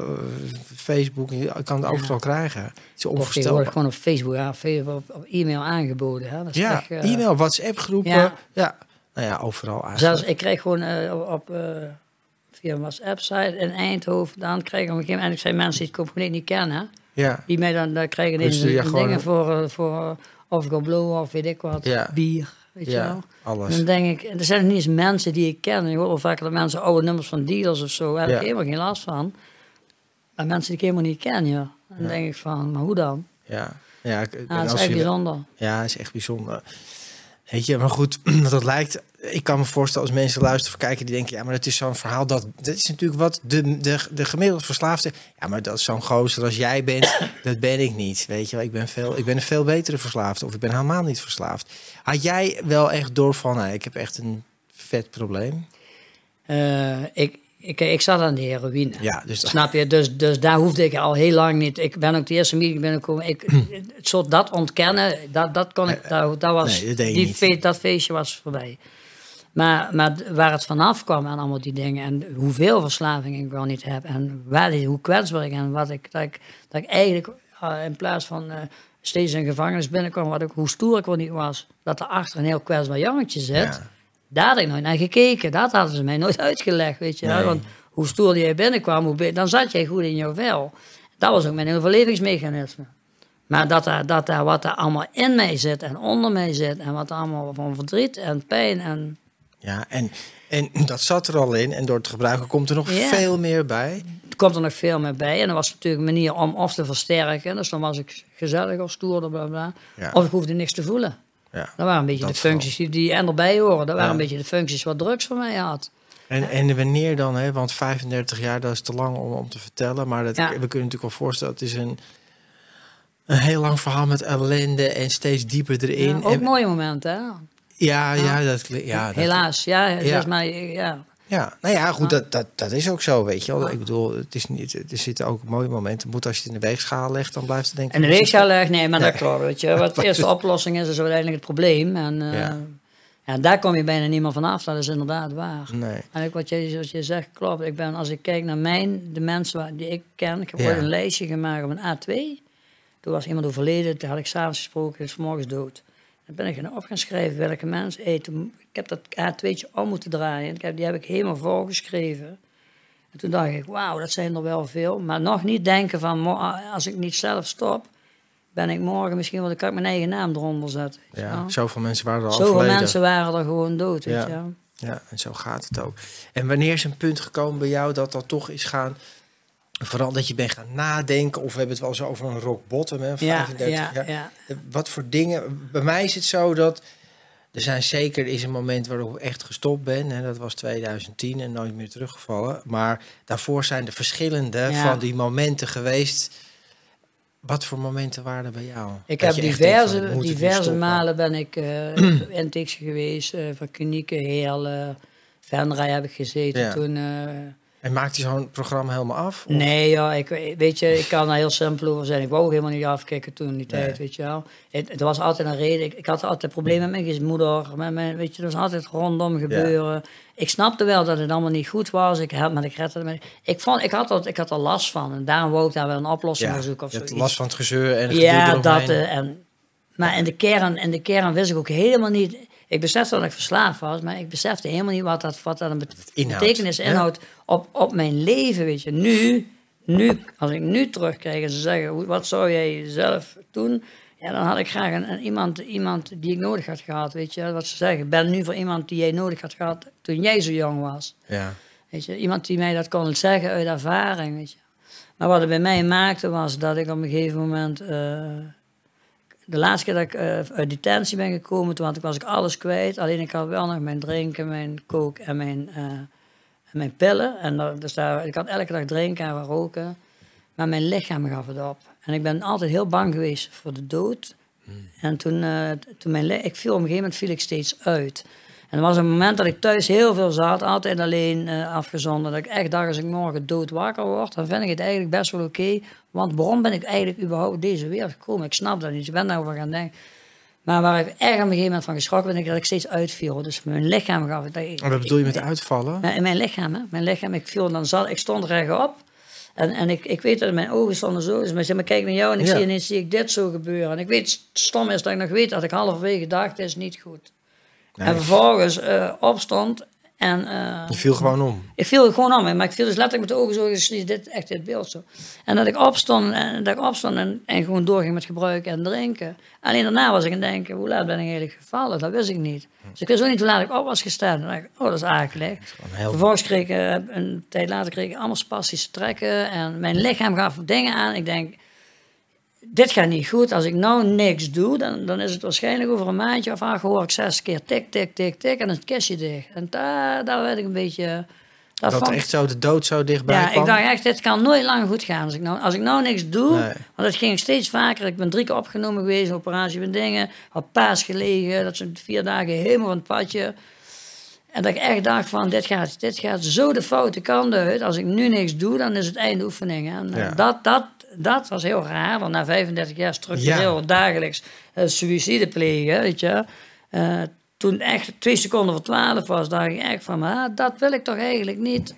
Facebook. Je kan het overal krijgen. Het is gewoon op Facebook, ja, op, op e-mail aangeboden. Hè. Dat is Ja, echt, eh, e-mail, WhatsApp groepen. Ja. Ja. Nou ja, overal eigenlijk. Zelfs ik kreeg gewoon eh, op, eh, via een WhatsApp-site in Eindhoven, dan kreeg ik op een gegeven moment, ik zei mensen die het compleet niet kennen, Ja, die mij dan daar krijgen Dus je gewoon- dingen voor, eh, voor of go blow of weet ik wat, Ja. bier, weet je ja, wel. alles. Dan denk ik, er zijn niet eens mensen die ik ken. Je hoort wel vaker dat mensen oude nummers van dealers of zo, daar heb Ja. ik helemaal geen last van. Maar mensen die ik helemaal niet ken, ja. Dan denk ik van, maar hoe dan? Ja, ja, ik- Nou, dat is echt je- bijzonder. Ja, is echt bijzonder. Weet je, maar goed, dat lijkt. Ik kan me voorstellen als mensen luisteren of kijken die denken, ja, maar het is zo'n verhaal dat. Dat is natuurlijk wat de, de, de gemiddelde verslaafde. Ja, maar dat is zo'n gozer als jij bent, dat ben ik niet. Weet je wel, ik ben, veel, ik ben een veel betere verslaafde of ik ben helemaal niet verslaafd. Had jij wel echt door van, nou, ik heb echt een vet probleem? Eh, ik, ik, ik zat aan de heroïne. Ja, dus Snap je? Dus, dus daar hoefde ik al heel lang niet. Ik ben ook de eerste meeting binnengekomen. Ik, het soort dat ontkennen, dat, dat kon ik. Dat, dat was, Nee, dat je die niet. fe- dat feestje was voorbij. Maar, maar waar het vanaf kwam en allemaal die dingen. En hoeveel verslaving ik wel niet heb. En waar, hoe kwetsbaar ik en wat ik. Dat ik, dat ik eigenlijk eh, in plaats van eh, steeds in gevangenis binnenkwam. Wat ik, hoe stoer ik wel niet was. Dat er achter een heel kwetsbaar jongetje zit. Ja. Daar had ik nooit naar gekeken. Dat hadden ze mij nooit uitgelegd, weet je. Nee. Want hoe stoer jij binnenkwam, hoe be- dan zat jij goed in jouw vel. Dat was ook mijn overlevingsmechanisme. Maar dat daar, dat daar wat er allemaal in mij zit en onder mij zit... en wat er allemaal van verdriet en pijn en... Ja, en, en dat zat er al in. En door het gebruiken komt er nog Ja. veel meer bij. Er komt er nog veel meer bij. En dat was natuurlijk een manier om of te versterken. Dus dan was ik gezellig of stoer, bla bla. Ja. Of ik hoefde niks te voelen. Ja. Dat waren een beetje Dat de functies die, die er erbij horen. Dat waren Ja. een beetje de functies wat drugs voor mij had. En, en wanneer dan, hè? want 35 jaar dat is te lang om, om te vertellen. Maar dat, Ja. we kunnen natuurlijk wel voorstellen, het is een, een heel lang verhaal met ellende en steeds dieper erin. Ja, ook En- mooie momenten, hè? ja, ja, dat, kli- ja, dat- Helaas, ja. het Ja. is maar, ja. Ja, nou ja, goed, dat, dat, dat is ook zo, weet je wel. Ik bedoel, het is niet, er zitten ook mooie momenten. Moet als je het in de weegschaal legt, dan blijft het denk ik... En de weegschaal legt, nee, maar dat klopt, weet je. Wat de eerste oplossing is, is uiteindelijk het probleem. En eh, Ja. ja. daar kom je bijna niet meer vanaf, dat is inderdaad waar. Nee. En ook wat je, zoals je zegt, klopt. Ik ben, als ik kijk naar mijn, de mensen waar- die ik ken, ik heb Ja. ooit een lijstje gemaakt op een A2. Toen was iemand overleden, toen had ik s'avonds gesproken, is vanmorgens dood. Dan ben ik gaan op gaan schrijven welke mensen. Hey, toen, ik heb dat A2'tje om moeten draaien. Ik heb, die heb ik helemaal voorgeschreven. En toen dacht ik, wauw, dat zijn er wel veel. Maar nog niet denken van, als ik niet zelf stop, ben ik morgen misschien wel, dan kan ik mijn eigen naam eronder zetten. Ja, wel. zoveel mensen waren er al Zoveel mensen waren er gewoon dood, weet Ja. je wel. Ja, en zo gaat het ook. En wanneer is een punt gekomen bij jou dat dat toch is gaan... Vooral dat je bent gaan nadenken, of we hebben het wel eens over een rock bottom, hè, Ja, 35 ja, jaar. ja. Wat voor dingen... Bij mij is het zo dat... Er zijn zeker, er is een moment waarop ik echt gestopt ben. En dat was 2010 en nooit meer teruggevallen. Maar daarvoor zijn er verschillende Ja. van die momenten geweest. Wat voor momenten waren er bij jou? Ik Dat heb denkt diverse, diverse malen ben ik eh in Tix geweest, eh, van klinieken, Heerlen, Venray heb ik gezeten Ja. toen. eh, En maakt hij zo'n programma helemaal af? Of- nee, ja, ik, weet je, ik kan daar heel simpel over zijn. Ik wou ook helemaal niet afkicken toen in die Nee. tijd, weet je wel. Het, het was altijd een reden. Ik, ik had altijd problemen met mijn moeder, met mijn, weet je, er was altijd rondom gebeuren. Ik snapte wel dat het allemaal niet goed was. Ik had, maar ik redde het. Ik, vond, ik, had dat, ik had er last van en daarom wou ik daar wel een oplossing ja, voor zoeken of je zoiets. last van het gezeur en het Ja, dat. eh, en, maar in de, kern, in de kern wist ik ook helemaal niet. Ik besefte dat ik verslaafd was, maar ik besefte helemaal niet wat dat, wat dat een Inhoud, betekenis inhoudt op, op mijn leven. Weet je. Nu, nu, als ik nu terugkijk en ze zeggen: wat zou jij zelf doen? Ja, dan had ik graag een, een iemand, iemand die ik nodig had gehad. Weet je, wat ze zeggen. Ik ben nu voor iemand die jij nodig had gehad toen jij zo jong was. Ja. Weet je, iemand die mij dat kon zeggen uit ervaring, weet je. Maar wat het bij mij maakte was dat ik op een gegeven moment... eh, de laatste keer dat ik eh, uit detentie ben gekomen, toen was ik alles kwijt. Alleen ik had wel nog mijn drinken, mijn kook en mijn, eh, en mijn pillen. En dat, dus daar, ik had elke dag drinken en roken. Maar mijn lichaam gaf het op. En ik ben altijd heel bang geweest voor de dood. En toen, eh, toen mijn ik viel op een gegeven moment viel ik steeds uit. En er was een moment dat ik thuis heel veel zat, altijd alleen eh afgezonderd. Dat ik echt dacht, als ik morgen dood wakker word, dan vind ik het eigenlijk best wel oké. want waarom ben ik eigenlijk überhaupt deze wereld gekomen? Ik snap dat niet, ik ben daarover gaan denken. Maar waar ik erg op een gegeven moment van geschrokken ben, is dat ik steeds uitviel. Dus mijn lichaam gaf dat ik- En wat bedoel je met ik- uitvallen? in mijn lichaam, hè? Mijn lichaam, ik viel dan zat, ik stond rechtop. En, en ik, ik weet dat mijn ogen stonden zo. Dus maar ik zeg, maar kijk naar jou en ik Ja. zie ineens zie ik dit zo gebeuren. En ik weet, stom is dat ik nog weet dat ik halverwege dacht, dit is niet goed. Nee. En vervolgens eh, opstond en... eh, Je viel gewoon om. ik viel gewoon om, maar ik viel dus letterlijk met de ogen zo, je dit, echt dit beeld zo. En dat ik opstond en, dat ik opstond en, en gewoon doorging met gebruiken en drinken. Alleen daarna was ik aan het denken, hoe laat ben ik eigenlijk gevallen? Dat wist ik niet. Dus ik wist ook niet hoe laat ik op was gestaan. En dacht ik, oh, dat is akelig. Heel- Vervolgens kreeg ik, eh, een tijd later kreeg ik allemaal spastische trekken en mijn lichaam gaf dingen aan. Ik denk, dit gaat niet goed. Als ik nou niks doe, dan, dan is het waarschijnlijk over een maandje of acht hoor ik zes keer tik, tik, tik, tik en het kistje dicht. En daar, daar werd ik een beetje... Dat, vond- echt zo de dood zo dichtbij ja, kwam? ik dacht echt, dit kan nooit lang goed gaan. Als ik nou, als ik nou niks doe, Nee. want het ging steeds vaker. Ik ben drie keer opgenomen geweest, operatie met dingen. Had paas gelegen, dat zijn vier dagen helemaal van het padje. En dat ik echt dacht van, dit gaat, dit gaat zo de foute kant uit. Als ik nu niks doe, dan is het einde oefening. En eh, Ja. dat, dat, dat was heel raar, want na 35 jaar structureel dagelijks eh suïcide plegen, weet je. Eh, toen echt twee seconden voor twaalf was, dacht ik echt van, ah, dat wil ik toch eigenlijk niet. En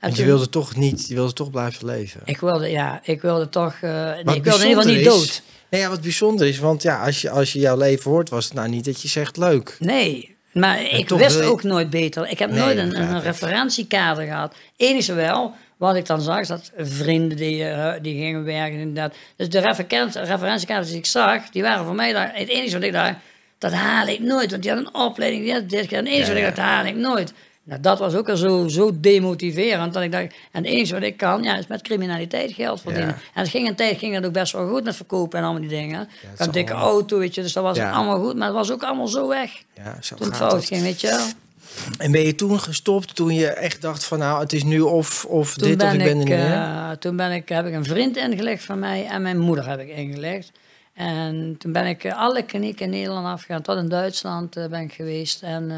Want je toen- wilde toch niet, je wilde toch blijven leven. ik wilde, ja, ik wilde toch. nee, Wat ik wilde in ieder geval niet dood. is- Nee, ja, wat bijzonder is, want ja, als je, als je jouw leven hoort, was het nou niet dat je zegt leuk. Nee, maar ik wist ook nooit beter. Ik heb Nee, nooit een, referentiekader gehad. Enige wel, wat ik dan zag, dat vrienden die, eh, die gingen werken inderdaad. Dus de referent- referentiekaders die ik zag, die waren voor mij daar, het enige wat ik dacht, dat haal ik nooit. Want die had een opleiding, die had dit gedaan. Het enige Ja, wat ik dacht, dat haal ik nooit. Nou, dat was ook al zo, zo demotiverend. Dat ik dacht, en het enige wat ik kan, ja, is met criminaliteit geld verdienen. Ja. En het ging een tijd ging het ook best wel goed met verkopen en allemaal die dingen. ik is had een dikke allemaal- auto, weet je, dus dat was allemaal goed. Maar het was ook allemaal zo weg. Ja, zo Toen het fout ging, weet je wel. En ben je toen gestopt toen je echt dacht van nou, het is nu of, of Toen dit of ik ben er niet meer? eh, toen ben ik, heb ik een vriend ingelegd van mij en mijn moeder heb ik ingelegd. En toen ben ik eh, alle klinieken in Nederland afgegaan, tot in Duitsland eh, ben ik geweest. En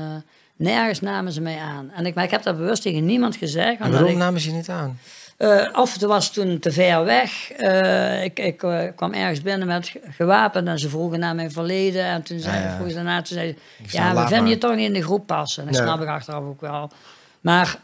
nergens namen ze mij aan. En ik, maar ik heb dat bewust tegen niemand gezegd. En waarom ik, namen ze je niet aan? Eh, of het was toen te ver weg. Eh, ik ik eh, kwam ergens binnen met ge- gewapend en ze vroegen naar mijn verleden. En toen zei, Ja, ja. vroegen ze daarna, toen zei ja, we vinden je toch niet in de groep passen. Dat Nee. snap ik achteraf ook wel. Maar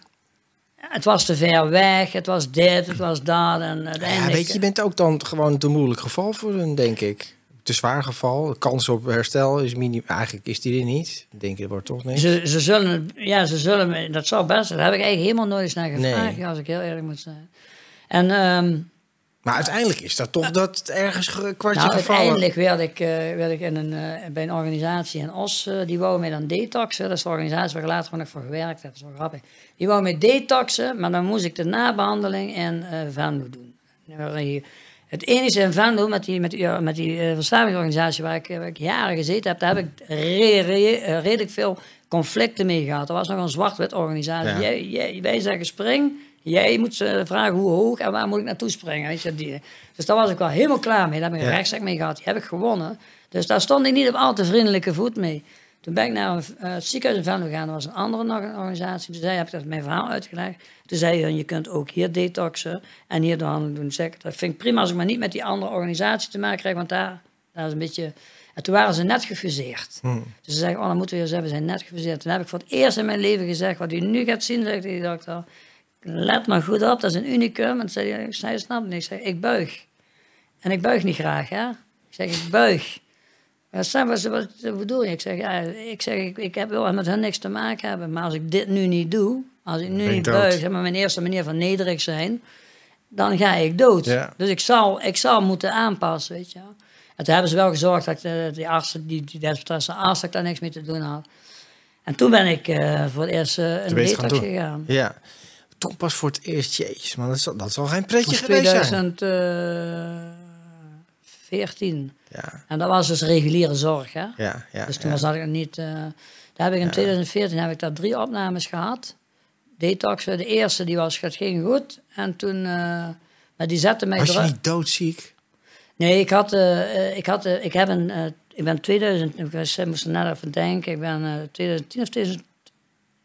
het was te ver weg, het was dit, het was dat. En Ja, weet je, je bent ook dan gewoon te moeilijk geval voor hun, denk ik. Te zwaar geval. De kans op herstel is minim. Eigenlijk is die er niet. Ik denk, er wordt toch niks. Ze, ze zullen, ja, ze zullen, dat zou best, daar heb ik eigenlijk helemaal nooit eens naar gevraagd, Nee. als ik heel eerlijk moet zijn. En ehm, Maar uiteindelijk is dat toch dat het ergens ge- kwartje nou, gevallen. uiteindelijk werd ik, eh, werd ik in een, eh, bij een organisatie in Os, eh, die wou mij dan detoxen. Dat is de organisatie waar ik later ook nog voor gewerkt heb, dat is wel grappig. Die wou mij detoxen, maar dan moest ik de nabehandeling in Venlo doen. Het enige in Venlo, met die, met ja, met die eh, verslavingsorganisatie waar ik, waar ik jaren gezeten heb, daar heb ik re- re- eh, redelijk veel conflicten mee gehad. Er was nog een zwart-wit organisatie. Ja. Jij, jij, wij zeggen spring, jij moet ze vragen hoe hoog en waar moet ik naartoe springen. Weet je, die, dus daar was ik wel helemaal klaar mee. Daar heb ik een Ja. rechtszaak mee gehad, die heb ik gewonnen. Dus daar stond ik niet op al te vriendelijke voet mee. Toen ben ik naar een, eh, het ziekenhuis in Venlo gegaan. Dat was een andere nog een organisatie. Toen zei, heb ik dat mijn verhaal uitgelegd. Toen zei hij, je kunt ook hier detoxen en hier de handen doen. Zeg, ik, dat vind ik prima als ik maar niet met die andere organisatie te maken krijg. Want daar, daar is een beetje... En toen waren ze net gefuseerd. Hm. Dus ze zeggen, oh, dan moeten we eens zeggen, we zijn net gefuseerd. Toen heb ik voor het eerst in mijn leven gezegd, wat u nu gaat zien, zegt die dokter. Let maar goed op, dat is een unicum. En toen zei hij, snapt niet. Ik zeg, ik buig. En ik buig niet graag, hè. Ik zeg, ik buig. Zei- wat, wat, wat bedoel je? Ik zeg, ja, ik, zeg ik, ik heb wel met hen niks te maken hebben. Maar als ik dit nu niet doe, als ik nu Ben niet dood. buig, zeg maar mijn eerste manier van nederig zijn, dan ga ik dood. Ja. Dus ik zal, ik zal moeten aanpassen, weet je. En toen hebben ze wel gezorgd dat de, die artsen, die, die desbetreffende arts, dat daar niks mee te doen had. En toen ben ik eh, voor het eerst eh, een detox gegaan. Ja. Toen pas voor het eerst, jezus man, dat zal, dat zal geen pretje geweest zijn. 2014. Ja, En dat was dus reguliere zorg, hè. ja, ja. Dus toen was dat ik niet. eh, daar heb ik in 2014 heb ik daar drie opnames gehad. Detoxen. De eerste die was, het ging goed. En toen. eh, maar die zette mij Was je niet doodziek? Nee, ik had. eh, ik, had ik heb een. ik ben 2000. Ik moest er net even denken. Ik ben eh 2010 of 2000,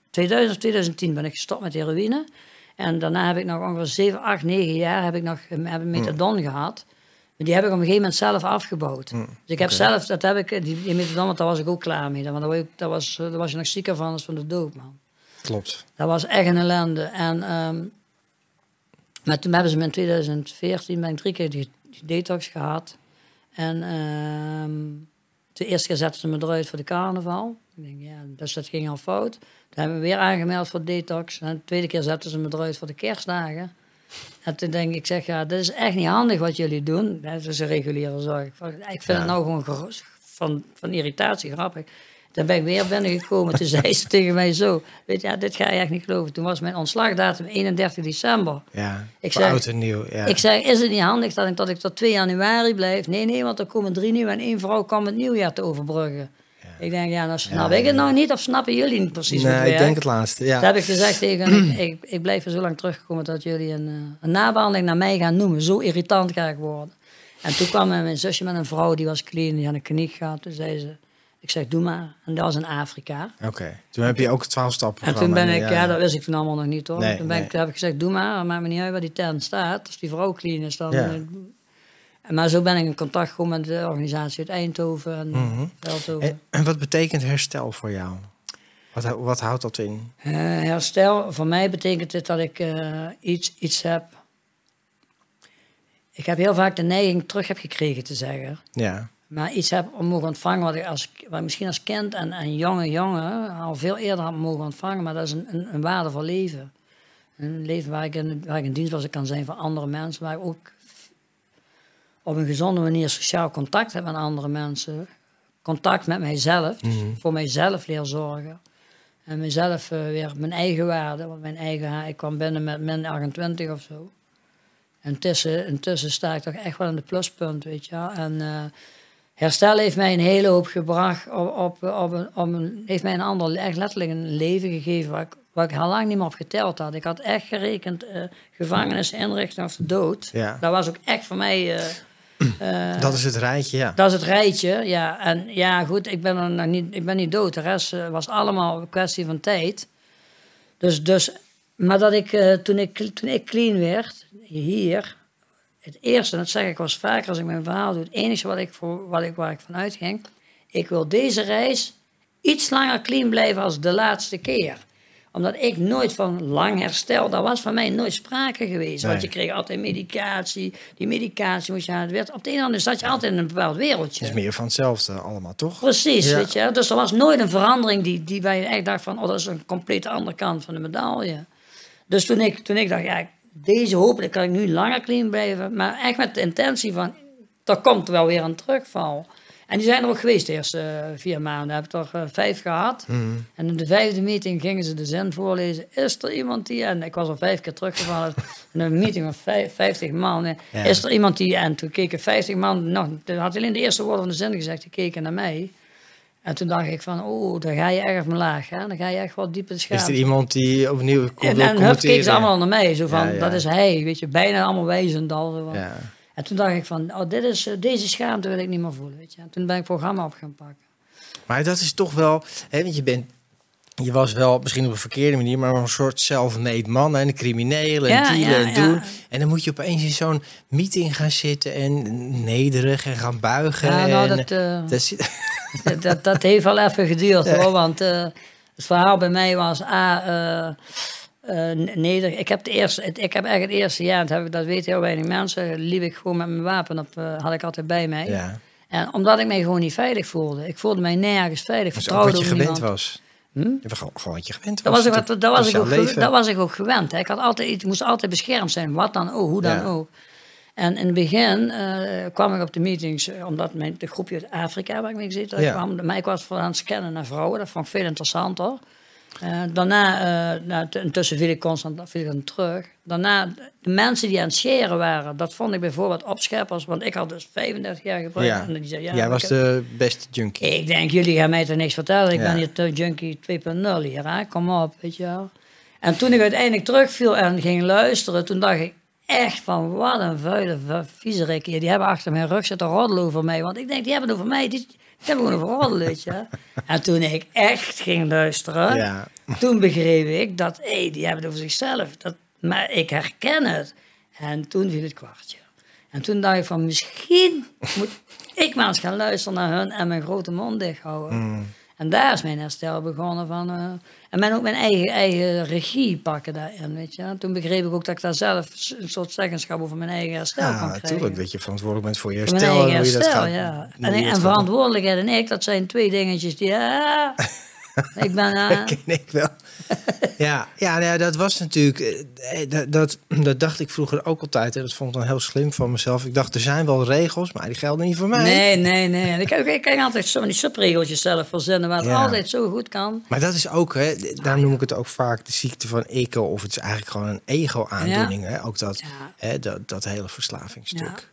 2000 of 2010 ben ik gestopt met heroïne. En daarna heb ik nog ongeveer 7, 8, 9 jaar heb ik nog heb ik methadon gehad. Die heb ik op een gegeven moment zelf afgebouwd. dus ik heb zelf, dat heb ik, die, die methadon, want daar was ik ook klaar mee. Want daar, was daar, was, daar was je nog zieker van als van de dood, man. Klopt. Dat was echt een ellende. En, ehm, maar toen hebben ze me in 2014 ben ik drie keer die, die detox gehad. En ehm de eerste keer zetten ze me eruit voor de carnaval. Ik denk, ja, dus dat ging al fout. Toen hebben we weer aangemeld voor detox. En de tweede keer zetten ze me eruit voor de kerstdagen. En toen denk ik, ik zeg, ja, dit is echt niet handig wat jullie doen. Dat is een reguliere zorg. Ik vind Ja. het nou gewoon van, van irritatie grappig. Dan ben ik weer binnengekomen. Toen zei ze tegen mij zo, weet je, ja, dit ga je echt niet geloven. Toen was mijn ontslagdatum 31 december. Ja, Ik oud en nieuw. Ja. Ik zei, is het niet handig dat ik, dat ik tot 2 januari blijf? Nee, nee, want er komen drie nieuwe en één vrouw kan het nieuwjaar te overbruggen. Ik denk, ja, dan snap ik het nog niet of snappen jullie niet precies nee, ik werkt? denk het laatste. Ja. Dat heb ik gezegd tegen ik, ik, ik blijf er zo lang terugkomen dat jullie een, eh, een nabehandeling naar mij gaan noemen. Zo irritant ga ik worden. En toen kwam mijn zusje met een vrouw, die was clean, die had een kliniek gehad. Toen zei ze, ik zeg, doe maar. En dat was in Afrika. Oké, toen heb je ook 12 stappen En toen ben ik, ja, dat wist ik toen allemaal nog niet hoor. Nee, toen ben nee. ik, toen heb ik gezegd, doe maar, maakt me niet uit waar die tent staat. Als die vrouw clean is, dan... Ja. En maar zo ben ik in contact gekomen met de organisatie uit Eindhoven en. Veldhoven. En, en wat betekent herstel voor jou? Wat, wat houdt dat in? Eh, herstel, voor mij betekent het dat ik eh, iets, iets heb. Ik heb heel vaak de neiging terug heb gekregen te zeggen. Ja, Maar iets heb om mogen ontvangen wat ik, als, wat ik misschien als kind en, en jonge jongen al veel eerder had mogen ontvangen. Maar dat is een, een, een waardevol leven. Een leven waar ik, in, waar ik in dienst was kan zijn voor andere mensen. Waar ik ook op een gezonde manier sociaal contact heb met andere mensen. Contact met mijzelf. Dus voor mijzelf leer zorgen. En mezelf eh, weer mijn eigen waarde. Want mijn eigen, ik kwam binnen met min 28 of zo. En intussen, intussen sta ik toch echt wel in de pluspunt, weet je wel. En eh, herstel heeft mij een hele hoop gebracht. Op, op, op een, op een, heeft mij een ander, echt letterlijk een leven gegeven waar ik, waar ik al lang niet meer op geteld had. Ik had echt gerekend eh, gevangenis, inrichting of de dood. Ja. Dat was ook echt voor mij... eh, dat is het rijtje, ja. dat is het rijtje, ja. En ja, goed, ik ben, er nog niet, ik ben niet dood. De rest eh, was allemaal een kwestie van tijd. Dus, dus maar dat ik, eh, toen ik, toen ik clean werd, hier, het eerste, en dat zeg ik wel eens vaker als ik mijn verhaal doe, het enige wat ik voor, wat ik, waar ik van uitging, ik wil deze reis iets langer clean blijven als de laatste keer omdat ik nooit van lang herstel, daar was van mij nooit sprake geweest. Want je kreeg altijd medicatie. Die medicatie moest je aan het werd. Op de een of andere zat je altijd in een bepaald wereldje. Het is meer van hetzelfde allemaal, toch? Precies, Ja. weet je. Dus er was nooit een verandering die, die wij echt dachten van... oh, dat is een compleet andere kant van de medaille. Dus toen ik, toen ik dacht, ja, deze hopelijk kan ik nu langer clean blijven. Maar echt met de intentie van, er komt wel weer een terugval. En die zijn er ook geweest de eerste eh, vier maanden. Heb ik er eh, vijf gehad. Mhm. En in de vijfde meeting gingen ze de zin voorlezen. Is er iemand die... En ik was al vijf keer teruggevallen. in een meeting van vijf, 50 man. Ja. Is er iemand die... En toen keken 50 man... Nog, toen had alleen de eerste woorden van de zin gezegd. Die keken naar mij. En toen dacht ik van... Oh, dan ga je echt omlaag. Hè? Dan ga je echt wat diep in de Is er iemand die opnieuw komt En, en hup, keken ze allemaal naar mij. Zo van, Ja, ja. dat is hij. Weet je, bijna allemaal wijzend al. Zo van. Ja. En toen dacht ik van, oh, dit is, eh, deze schaamte wil ik niet meer voelen. Weet je. En toen ben ik programma op gaan pakken. Maar dat is toch wel, hè, want je bent, je was wel misschien op een verkeerde manier, maar een soort self-made man en crimineel en Ja, dealen ja, en ja. doen. En dan moet je opeens in zo'n meeting gaan zitten en nederig en gaan buigen. Ja, nou, en, dat, eh, dat zit- dat, dat, heeft wel even geduurd hoor. Want eh, het verhaal bij mij was A. eh eh, neder. Ik heb, de eerste, het- ik heb echt het eerste jaar, dat, heb ik, dat weten heel weinig mensen, liep ik gewoon met mijn wapen op, eh, had ik altijd bij mij. ja, En omdat ik mij gewoon niet veilig voelde. Ik voelde mij nergens veilig. dat Vertrouwde wat je gewend niemand. was. Hm? Was gewoon, gewoon wat je gewend Dat was. was, ik, dat, was ik ook, ge- dat was ik ook gewend. Hè. Ik had altijd, moest altijd beschermd zijn, wat dan ook, hoe dan Ja. ook. En in het begin eh, kwam ik op de meetings, omdat mijn, de groepje uit Afrika waar ik mee zit, Ja. kwam, maar ik was vooral aan het scannen naar vrouwen. Dat vond ik veel interessanter. Eh, daarna, nou, t- intussen viel ik constant viel ik dan terug. Daarna, de mensen die aan het scheren waren, dat vond ik bijvoorbeeld opscheppers, want ik had dus 35 jaar gebruikt. Ja. En die zei, ja, Jij was de beste junkie. ik denk, jullie gaan mij toch niks vertellen. Ik Ja. ben hier te junkie 2.0 hier, hè? kom op, weet je wel. En toen ik uiteindelijk terugviel en ging luisteren, toen dacht ik echt van, wat een vuile vu- viezerik hier. Die hebben achter mijn rug zitten roddelen over mij. Want ik denk, die hebben het over mij, die, die hebben gewoon over roddelen, weet je. En toen ik echt ging luisteren, Ja. toen begreep ik dat, hé, die hebben het over zichzelf. Dat, maar ik herken het. En toen viel het kwartje. En toen dacht ik van, misschien moet ik maar eens gaan luisteren naar hun en mijn grote mond dicht houden. Mm. En daar is mijn herstel begonnen van. eh, en men ook mijn eigen, eigen regie pakken daarin, weet je. En toen begreep ik ook dat ik daar zelf een soort zeggenschap over mijn eigen herstel Ja, krijgen. natuurlijk dat je verantwoordelijk bent voor je Voor mijn herstel. eigen herstel, gaat- ja. En, en verantwoordelijkheid en ik, dat zijn twee dingetjes die... ah, Ik ben... eh, ken ik wel. ja, ja, nou ja, dat was natuurlijk. eh, Dat, dat, dat dacht ik vroeger ook altijd. En dat vond ik dan heel slim van mezelf. Ik dacht, er zijn wel regels, maar die gelden niet voor mij. nee, nee, nee. En ik, ik, kan altijd zo van die subregeltjes zelf verzinnen, waar het Ja. altijd zo goed kan. Maar dat is ook, hè, daar noem ik het ook vaak de ziekte van ego. Of het is eigenlijk gewoon een ego-aandoening. Hè? Ook dat, hè, dat, dat hele verslavingsstuk.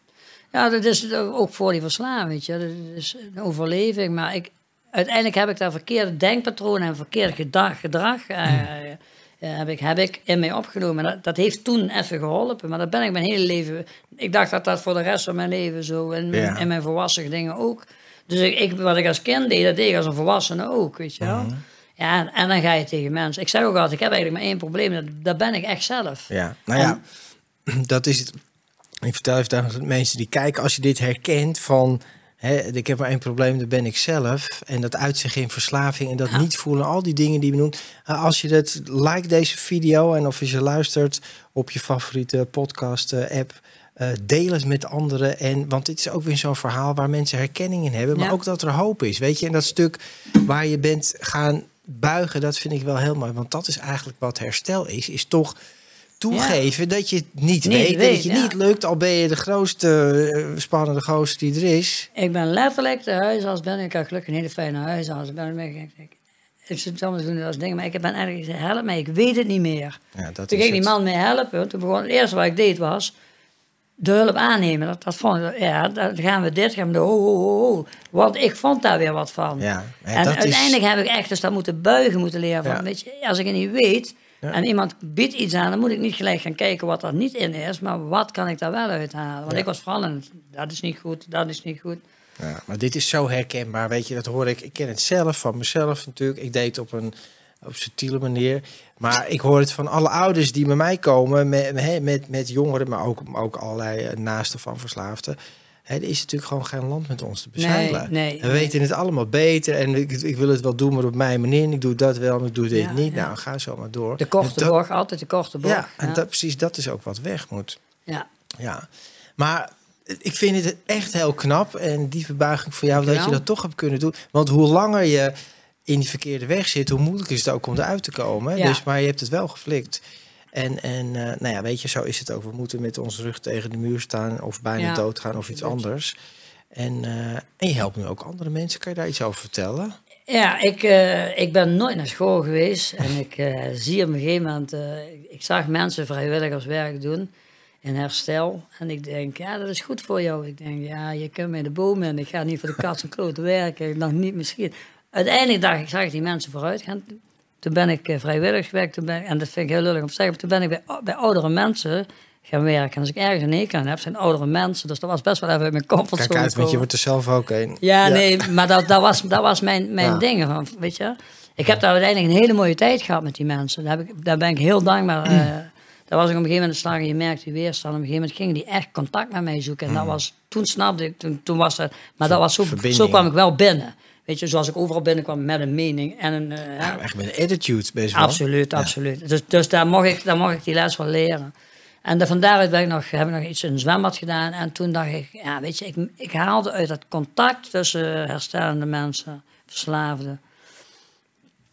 Ja, dat is ook voor die verslaving, weet je. Dat is een overleving. Maar ik, uiteindelijk heb ik daar verkeerde denkpatronen en verkeerd gedrag... eh, Hmm. eh, heb, ik, heb ik in mij opgenomen. Dat, dat heeft toen even geholpen. Maar dat ben ik mijn hele leven... Ik dacht dat dat voor de rest van mijn leven zo... En, Ja. en mijn volwassen dingen ook. Dus ik, ik, wat ik als kind deed, dat deed ik als een volwassene ook, weet je wel. Mhm. Ja, en, en dan ga je tegen mensen... Ik zeg ook altijd, ik heb eigenlijk maar één probleem. Dat, dat ben ik echt zelf. Ja, nou ja, dat is het. Ik vertel even de mensen die kijken, als je dit herkent van, ik heb maar één probleem, dat ben ik zelf. En dat uitzicht in verslaving en dat niet voelen, al die dingen die we doen. Uh, als je dat, like deze video en of als je luistert op je favoriete podcast eh, app, eh, deel het met anderen. En, want dit is ook weer zo'n verhaal waar mensen herkenning in hebben, maar Ja. ook dat er hoop is. Weet je, en dat stuk waar je bent gaan buigen, dat vind ik wel heel mooi. Want dat is eigenlijk wat herstel is, is toch toegeven dat je het niet, Niet weet, dat weet, je ja. niet lukt, al ben je de grootste eh, spannende gozer die er is. Ik ben letterlijk de huisarts ben. Ik heb gelukkig een hele fijne huisarts. Ben ik, ik, ik, soms doen als dingen, maar ik ben eigenlijk gezegd, help mij, ik weet het niet meer. Ja, dat Toen is ging die man mij helpen. Toen begon het eerste wat ik deed was de hulp aannemen. Dat, dat vond ik, ja, dan gaan we dit, gaan we de ho, ho, ho, ho. Want ik vond daar weer wat van. Ja, en dat is- uiteindelijk heb ik echt dus dat moeten buigen moeten leren. Van, weet je, als ik het niet weet Ja. en iemand biedt iets aan, dan moet ik niet gelijk gaan kijken wat er niet in is. Maar wat kan ik daar wel uithalen? Want Ja. ik was vooral in dat is niet goed, dat is niet goed. Ja, maar dit is zo herkenbaar, weet je, dat hoor ik. Ik ken het zelf van mezelf natuurlijk. Ik deed het op een op subtiele manier. Maar ik hoor het van alle ouders die bij mij komen met, met, met, met jongeren, maar ook, ook allerlei eh, naasten van verslaafden. Hè, er is natuurlijk gewoon geen land met ons te bezeilen. Nee, we nee. weten het allemaal beter en ik, ik wil het wel doen, maar op mijn manier. Ik doe dat wel, maar ik doe dit Ja, niet. ja. Nou, ga zo maar door. De korte dat- bocht, altijd de korte bocht. Ja, en Dat, precies dat is ook wat weg moet. ja. Ja, maar ik vind het echt heel knap en die verbuiging voor jou dat je dat toch hebt kunnen doen. Want hoe langer je in die verkeerde weg zit, hoe moeilijker is het ook om eruit te komen. Ja. Dus, maar je hebt het wel geflikt. En, en eh, nou ja, weet je, zo is het ook. We moeten met onze rug tegen de muur staan of bijna Ja, doodgaan of iets anders. En, eh, en je helpt nu ook andere mensen. Kan je daar iets over vertellen? Ja, ik, eh, ik ben nooit naar school geweest. En ik zie op een gegeven moment... ik, zag mensen vrijwilligerswerk doen in herstel. En ik denk, ja, dat is goed voor jou. Ik denk, ja, je kunt mij de boom in. Ik ga niet voor de kat en kloot werken. Nog niet misschien. Uiteindelijk dacht ik, zag ik die mensen vooruit gaan. Toen ben ik uh, vrijwilligerswerk. Toen ben, en dat vind ik heel lullig om te zeggen. Toen ben ik bij, bij oudere mensen gaan werken. En als ik ergens een hekel aan heb, zijn oudere mensen. Dus dat was best wel even in mijn comfortzone. Kijk uit, want je wordt er zelf ook een. Ja, nee, maar dat, dat was, dat was mijn, mijn Ja. ding. Van, weet je? Ik heb daar uiteindelijk een hele mooie tijd gehad met die mensen. Daar, heb ik, daar ben ik heel dankbaar. eh daar was ik op een gegeven moment slag en je merkt die weerstand. Op een gegeven moment gingen die echt contact met mij zoeken. En dat was, toen snapte ik, toen, toen was het... Maar dat was zo, zo kwam ik wel binnen. Weet je, zoals ik overal binnenkwam met een mening en een... eh, Ja, echt met een attitude wel. Absoluut, absoluut. Dus, dus daar, mocht ik, daar mocht ik die les wel leren. En de, van daaruit ben ik nog, heb ik nog iets in een zwembad gedaan. En toen dacht ik, ja, weet je, ik, ik haalde uit dat contact tussen herstellende mensen, verslaafden.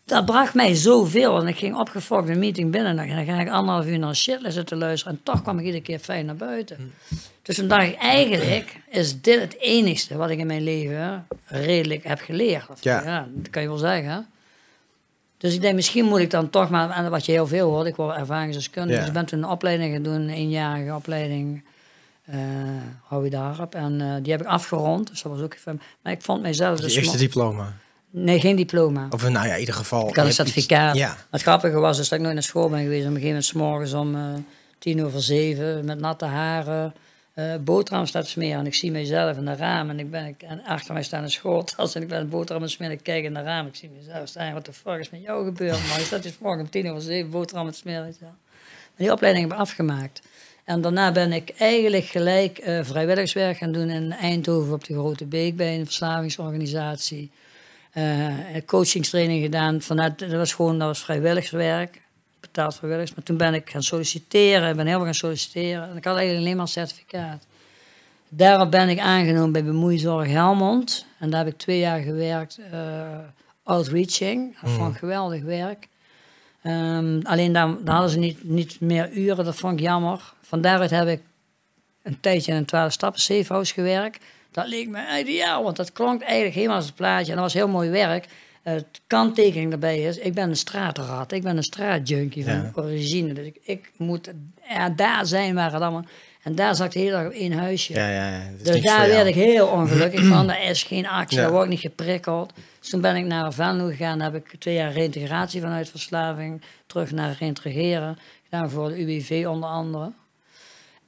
Dat bracht mij zoveel. En ik ging opgefokt een meeting binnen. En dan ga ik anderhalf uur naar shit zitten luisteren. En toch kwam ik iedere keer fijn naar buiten. Dus toen dacht ik, eigenlijk is dit het enigste wat ik in mijn leven redelijk heb geleerd. Of, Ja. dat kan je wel zeggen. Dus ik denk, misschien moet ik dan toch maar, en wat je heel veel hoort, ik word ervaringsdeskundige. Ja. Dus ik ben toen een opleiding gaan doen, een eenjarige opleiding, eh hou je daarop. En eh, die heb ik afgerond, dus dat was ook even. Maar ik vond mijzelf Je dus. eerste diploma. Nee, geen diploma. Of nou ja, in ieder geval. Ik had een certificaat. Ja, Het grappige was dat ik nooit naar school ben geweest. Op een gegeven moment 's morgens om eh, tien over zeven met natte haren eh boterham staat smeren. En ik zie mezelf in de raam en, ik ben, ik, en achter mij staan een schooltas en ik ben een boterham aan het smeren. Ik kijk in de raam, ik zie mezelf staan. Wat de fuck is met jou gebeurd? Maar je staat dus morgen om tien over zeven boterham aan het smeren. Maar die opleiding heb ik afgemaakt. En daarna ben ik eigenlijk gelijk eh, vrijwilligerswerk gaan doen in Eindhoven op de Grote Beek bij een verslavingsorganisatie. Eh, coachingstraining gedaan. Vanuit, dat was gewoon dat was vrijwilligerswerk, betaald vrijwilligers. Maar toen ben ik gaan solliciteren, ik ben heel veel gaan solliciteren. En ik had eigenlijk alleen maar een certificaat. Daarop ben ik aangenomen bij Bemoeizorg Helmond. En daar heb ik twee jaar gewerkt. eh, outreaching. Dat vond ik geweldig werk. Ehm, alleen daar, daar hadden ze niet, niet meer uren, dat vond ik jammer. Van daaruit heb ik een tijdje in een 12 stappen safehouse gewerkt. Dat leek me ideaal, want dat klonk eigenlijk helemaal als het plaatje. En dat was heel mooi werk. Het kanttekening daarbij is, ik ben een straatrat. Ik ben een straatjunkie van Ja. origine. Dus ik, ik moet ja, daar zijn waar het allemaal... En daar zat ik de hele dag op één huisje. Ja, ja, Dus daar werd ik heel ongelukkig van. Er is geen actie, daar word ik niet geprikkeld. Dus toen ben ik naar Venlo gegaan. Daar heb ik twee jaar reïntegratie vanuit verslaving. Terug naar reintegreren. Gedaan voor de UWV onder andere.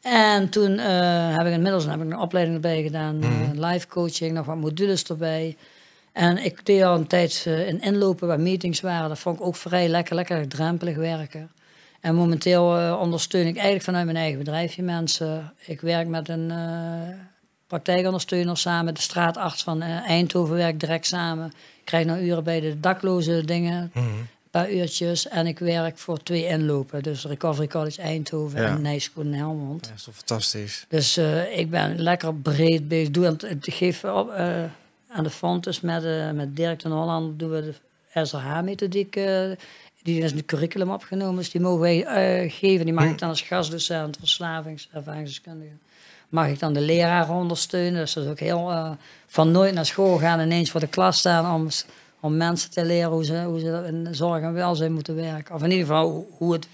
En toen eh, heb ik inmiddels heb ik een opleiding erbij gedaan. eh, Mhm. live coaching, nog wat modules erbij. En ik deed al een tijd eh, in inlopen waar meetings waren. Dat vond ik ook vrij lekker, lekker drempelig werken. En momenteel ondersteun ik eigenlijk vanuit mijn eigen bedrijfje mensen. Ik werk met een praktijkondersteuner samen. De straatarts van Eindhoven werkt direct samen. Ik krijg nou uren bij de dakloze dingen. Mhm. Paar uurtjes. En ik werk voor twee inlopen. Dus Recovery College Eindhoven Ja. en Nijschool in Helmond. Ja, dat is toch fantastisch. Dus eh, ik ben lekker breed bezig. Doe aan het, ik geef op, eh, aan de Fontes met, eh, met Dirk ten Holland doen we de SRH-methodiek. die is in het curriculum opgenomen. Dus die mogen wij geven. Die mag ik dan als gastdocent, verslavingservaringsdeskundige. Mag ik dan de leraar ondersteunen. Dus dat is ook heel van nooit naar school gaan ineens voor de klas staan om, om mensen te leren hoe ze, hoe ze in zorg en welzijn moeten werken. Of in ieder geval hoe, het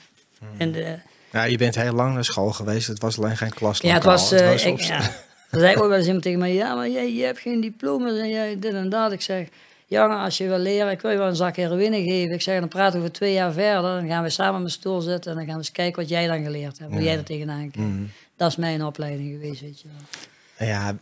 in de Ja, je bent heel lang naar school geweest. Het was alleen geen klaslokaal. ja, het was. eh, ik, ja. Er zei ook wel eens iemand tegen mij: Ja, maar jij, je hebt geen diploma's en jij dit en dat. Ik zeg: Jongen, als je wil leren, ik wil je wel een zak heroïne geven. Ik zeg: Dan praten we over twee jaar verder. Dan gaan we samen op mijn stoel zitten en dan gaan we eens kijken wat jij dan geleerd hebt. Hoe jij er tegenaan kijkt. Mhm. Dat is mijn opleiding geweest, weet je wel. Ja,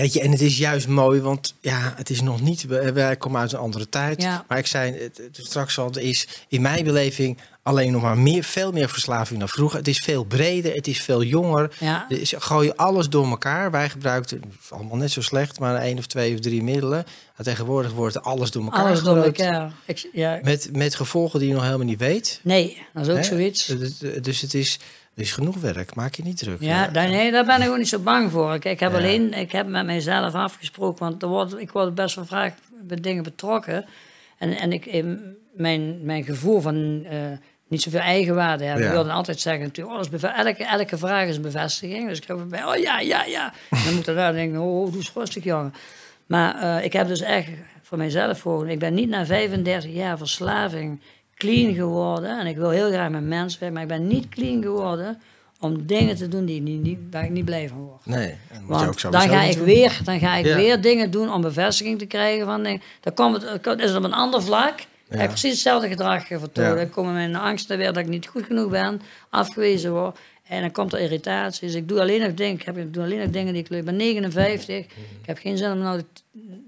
weet je, en het is juist mooi, want ja, het is nog niet. Wij komen uit een andere tijd. Ja. Maar ik zei het, het straks al, er is in mijn beleving alleen nog maar meer, veel meer verslaving dan vroeger. Het is veel breder, het is veel jonger. Ja. Er is, gooi je alles door elkaar. Wij gebruikten allemaal net zo slecht, maar één of twee of drie middelen. Maar tegenwoordig wordt alles door elkaar Alles door gegooid. elkaar. Ik, ja, Met, met gevolgen die je nog helemaal niet weet. nee, dat is ook Hè? zoiets. Dus, dus het is, er is genoeg werk. Maak je niet druk. Ja, daar, nee, daar ben ik ook niet zo bang voor. Kijk, ik heb Ja. alleen, ik heb met mijzelf afgesproken, want er wordt, ik word best wel vaak bij dingen betrokken. En, en ik, mijn, mijn gevoel van eh, niet zoveel eigenwaarde hebben. Ja. Ik wilde altijd zeggen, natuurlijk, oh, dat is beve- elke, elke vraag is een bevestiging. Dus ik heb bij, oh ja, ja, ja. En dan moet ik daar denken, oh, doe eens rustig, jongen. Maar eh, ik heb dus echt voor mijzelf voor, ik ben niet na 35 jaar verslaving clean geworden. En ik wil heel graag met mensen werken, maar ik ben niet clean geworden om dingen te doen die, niet waar ik niet blij van word. Nee, Want dan ga ik doen. weer, dan ga ik Ja. weer dingen doen om bevestiging te krijgen van dingen. Dan komt het, is het op een ander vlak. Ja. ik precies hetzelfde gedrag vertonen. Ja. Dan komen mijn angsten weer dat ik niet goed genoeg ben, afgewezen word. En dan komt er irritatie. Dus ik doe alleen nog dingen, ik, heb, ik doe alleen nog dingen die ik leuk. Ik ben 59. Ik heb geen zin om nou de,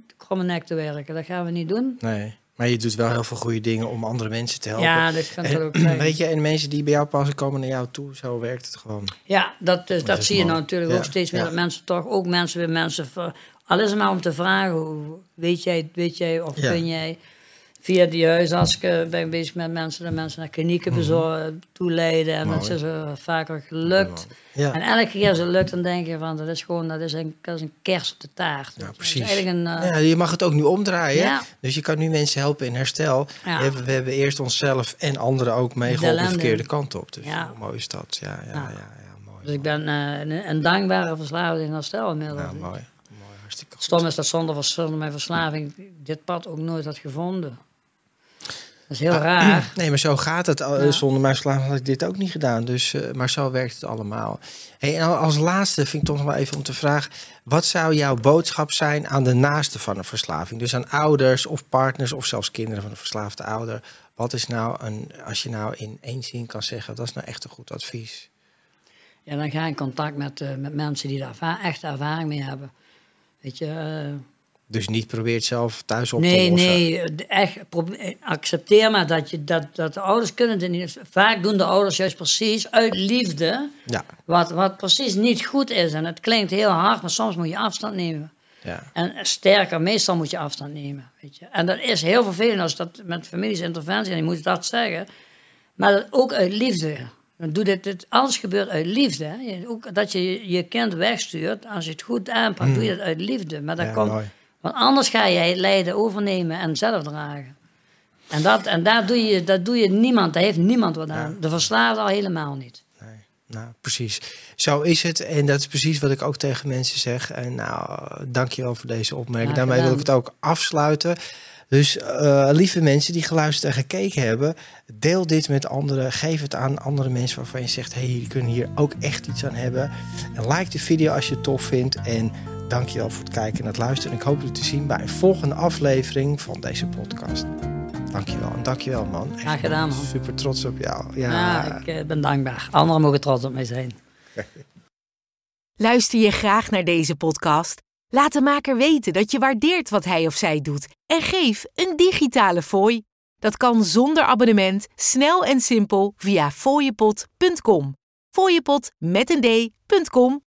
de kromme nek te werken. Dat gaan we niet doen. Nee, maar je doet wel heel veel goede dingen om andere mensen te helpen. Ja, dat ik En, ook fijn. weet je, en mensen die bij jou passen komen naar jou toe, zo werkt het gewoon. Ja, dat, is- dat, zie je nou natuurlijk Ja, ook steeds meer. ja. Dat mensen toch ook mensen weer mensen. ver- Al is het maar om te vragen: weet, jij, weet jij of kun jij via die huisarts eh, ben ik bezig met mensen, dat mensen naar klinieken Mhm. bezorgen, toeleiden. En dat is er vaker gelukt. Ja. En elke keer als het lukt, dan denk je van dat is gewoon dat is een, dat is een kers op de taart. Ja, precies. een, eh, Ja, je mag het ook nu omdraaien. Ja. Dus je kan nu mensen helpen in herstel. Ja. We, hebben, we hebben eerst onszelf en anderen ook meegeholpen de verkeerde kant op. Dus Ja. hoe mooi is dat? Ja, ja, ja, Ja. ja, mooi. dus ik ben eh, een, een dankbare verslaving in herstel inmiddels. Ja, mooi. Mooi, hartstikke goed. Stom is dat zonder, zonder mijn verslaving dit pad ook nooit had gevonden. Dat is heel raar. Nee, maar zo gaat het. Ja. Zonder mijn verslaving had ik dit ook niet gedaan. Dus, uh, maar zo werkt het allemaal. Hey, en als laatste vind ik toch nog wel even om te vragen... wat zou jouw boodschap zijn aan de naasten van een verslaving? Dus aan ouders of partners of zelfs kinderen van een verslaafde ouder. Wat is nou een... als je nou in één zin kan zeggen... dat is nou echt een goed advies? Ja, dan ga ik in contact met, uh, met mensen die daar erva echt ervaring mee hebben. Weet je... Uh, dus niet probeert zelf thuis op nee, te lossen? Nee, echt. Accepteer maar dat, je, dat, dat de ouders kunnen het niet. Vaak doen de ouders juist precies uit liefde. Ja. Wat, wat precies niet goed is. En het klinkt heel hard, maar soms moet je afstand nemen. Ja. En sterker, meestal moet je afstand nemen. Weet je. En dat is heel vervelend als dat met families interventie, en je moet dat zeggen. Maar dat ook uit liefde. Doe dit, dit, alles gebeurt uit liefde. Hè. Ook dat je je kind wegstuurt, als je het goed aanpakt, Mm. doe je dat uit liefde. Maar dat Ja, komt mooi. Want anders ga jij het lijden overnemen en zelf dragen. En, dat, en daar doe je, dat doe je niemand, daar heeft niemand wat aan. De verslaafde al helemaal niet. Nee, nou, precies. Zo is het. En dat is precies wat ik ook tegen mensen zeg. En nou, dankjewel voor deze opmerking. Ja, Daarmee wil ik het ook afsluiten. Dus eh, lieve mensen die geluisterd en gekeken hebben, deel dit met anderen. Geef het aan andere mensen waarvan je zegt: hey, die kunnen hier ook echt iets aan hebben. En like de video als je het tof vindt. En dankjewel voor het kijken en het luisteren. En ik hoop je te zien bij een volgende aflevering van deze podcast. Dankjewel. En dankjewel, man. Echt, Graag gedaan, man. Super trots op jou. Ja, Ja, ik eh, ben dankbaar. Anderen mogen trots op mij zijn. Luister je graag naar deze podcast? Laat de maker weten dat je waardeert wat hij of zij doet en geef een digitale fooi. Dat kan zonder abonnement, snel en simpel via fooiepot.com. Fooiepot met een d.com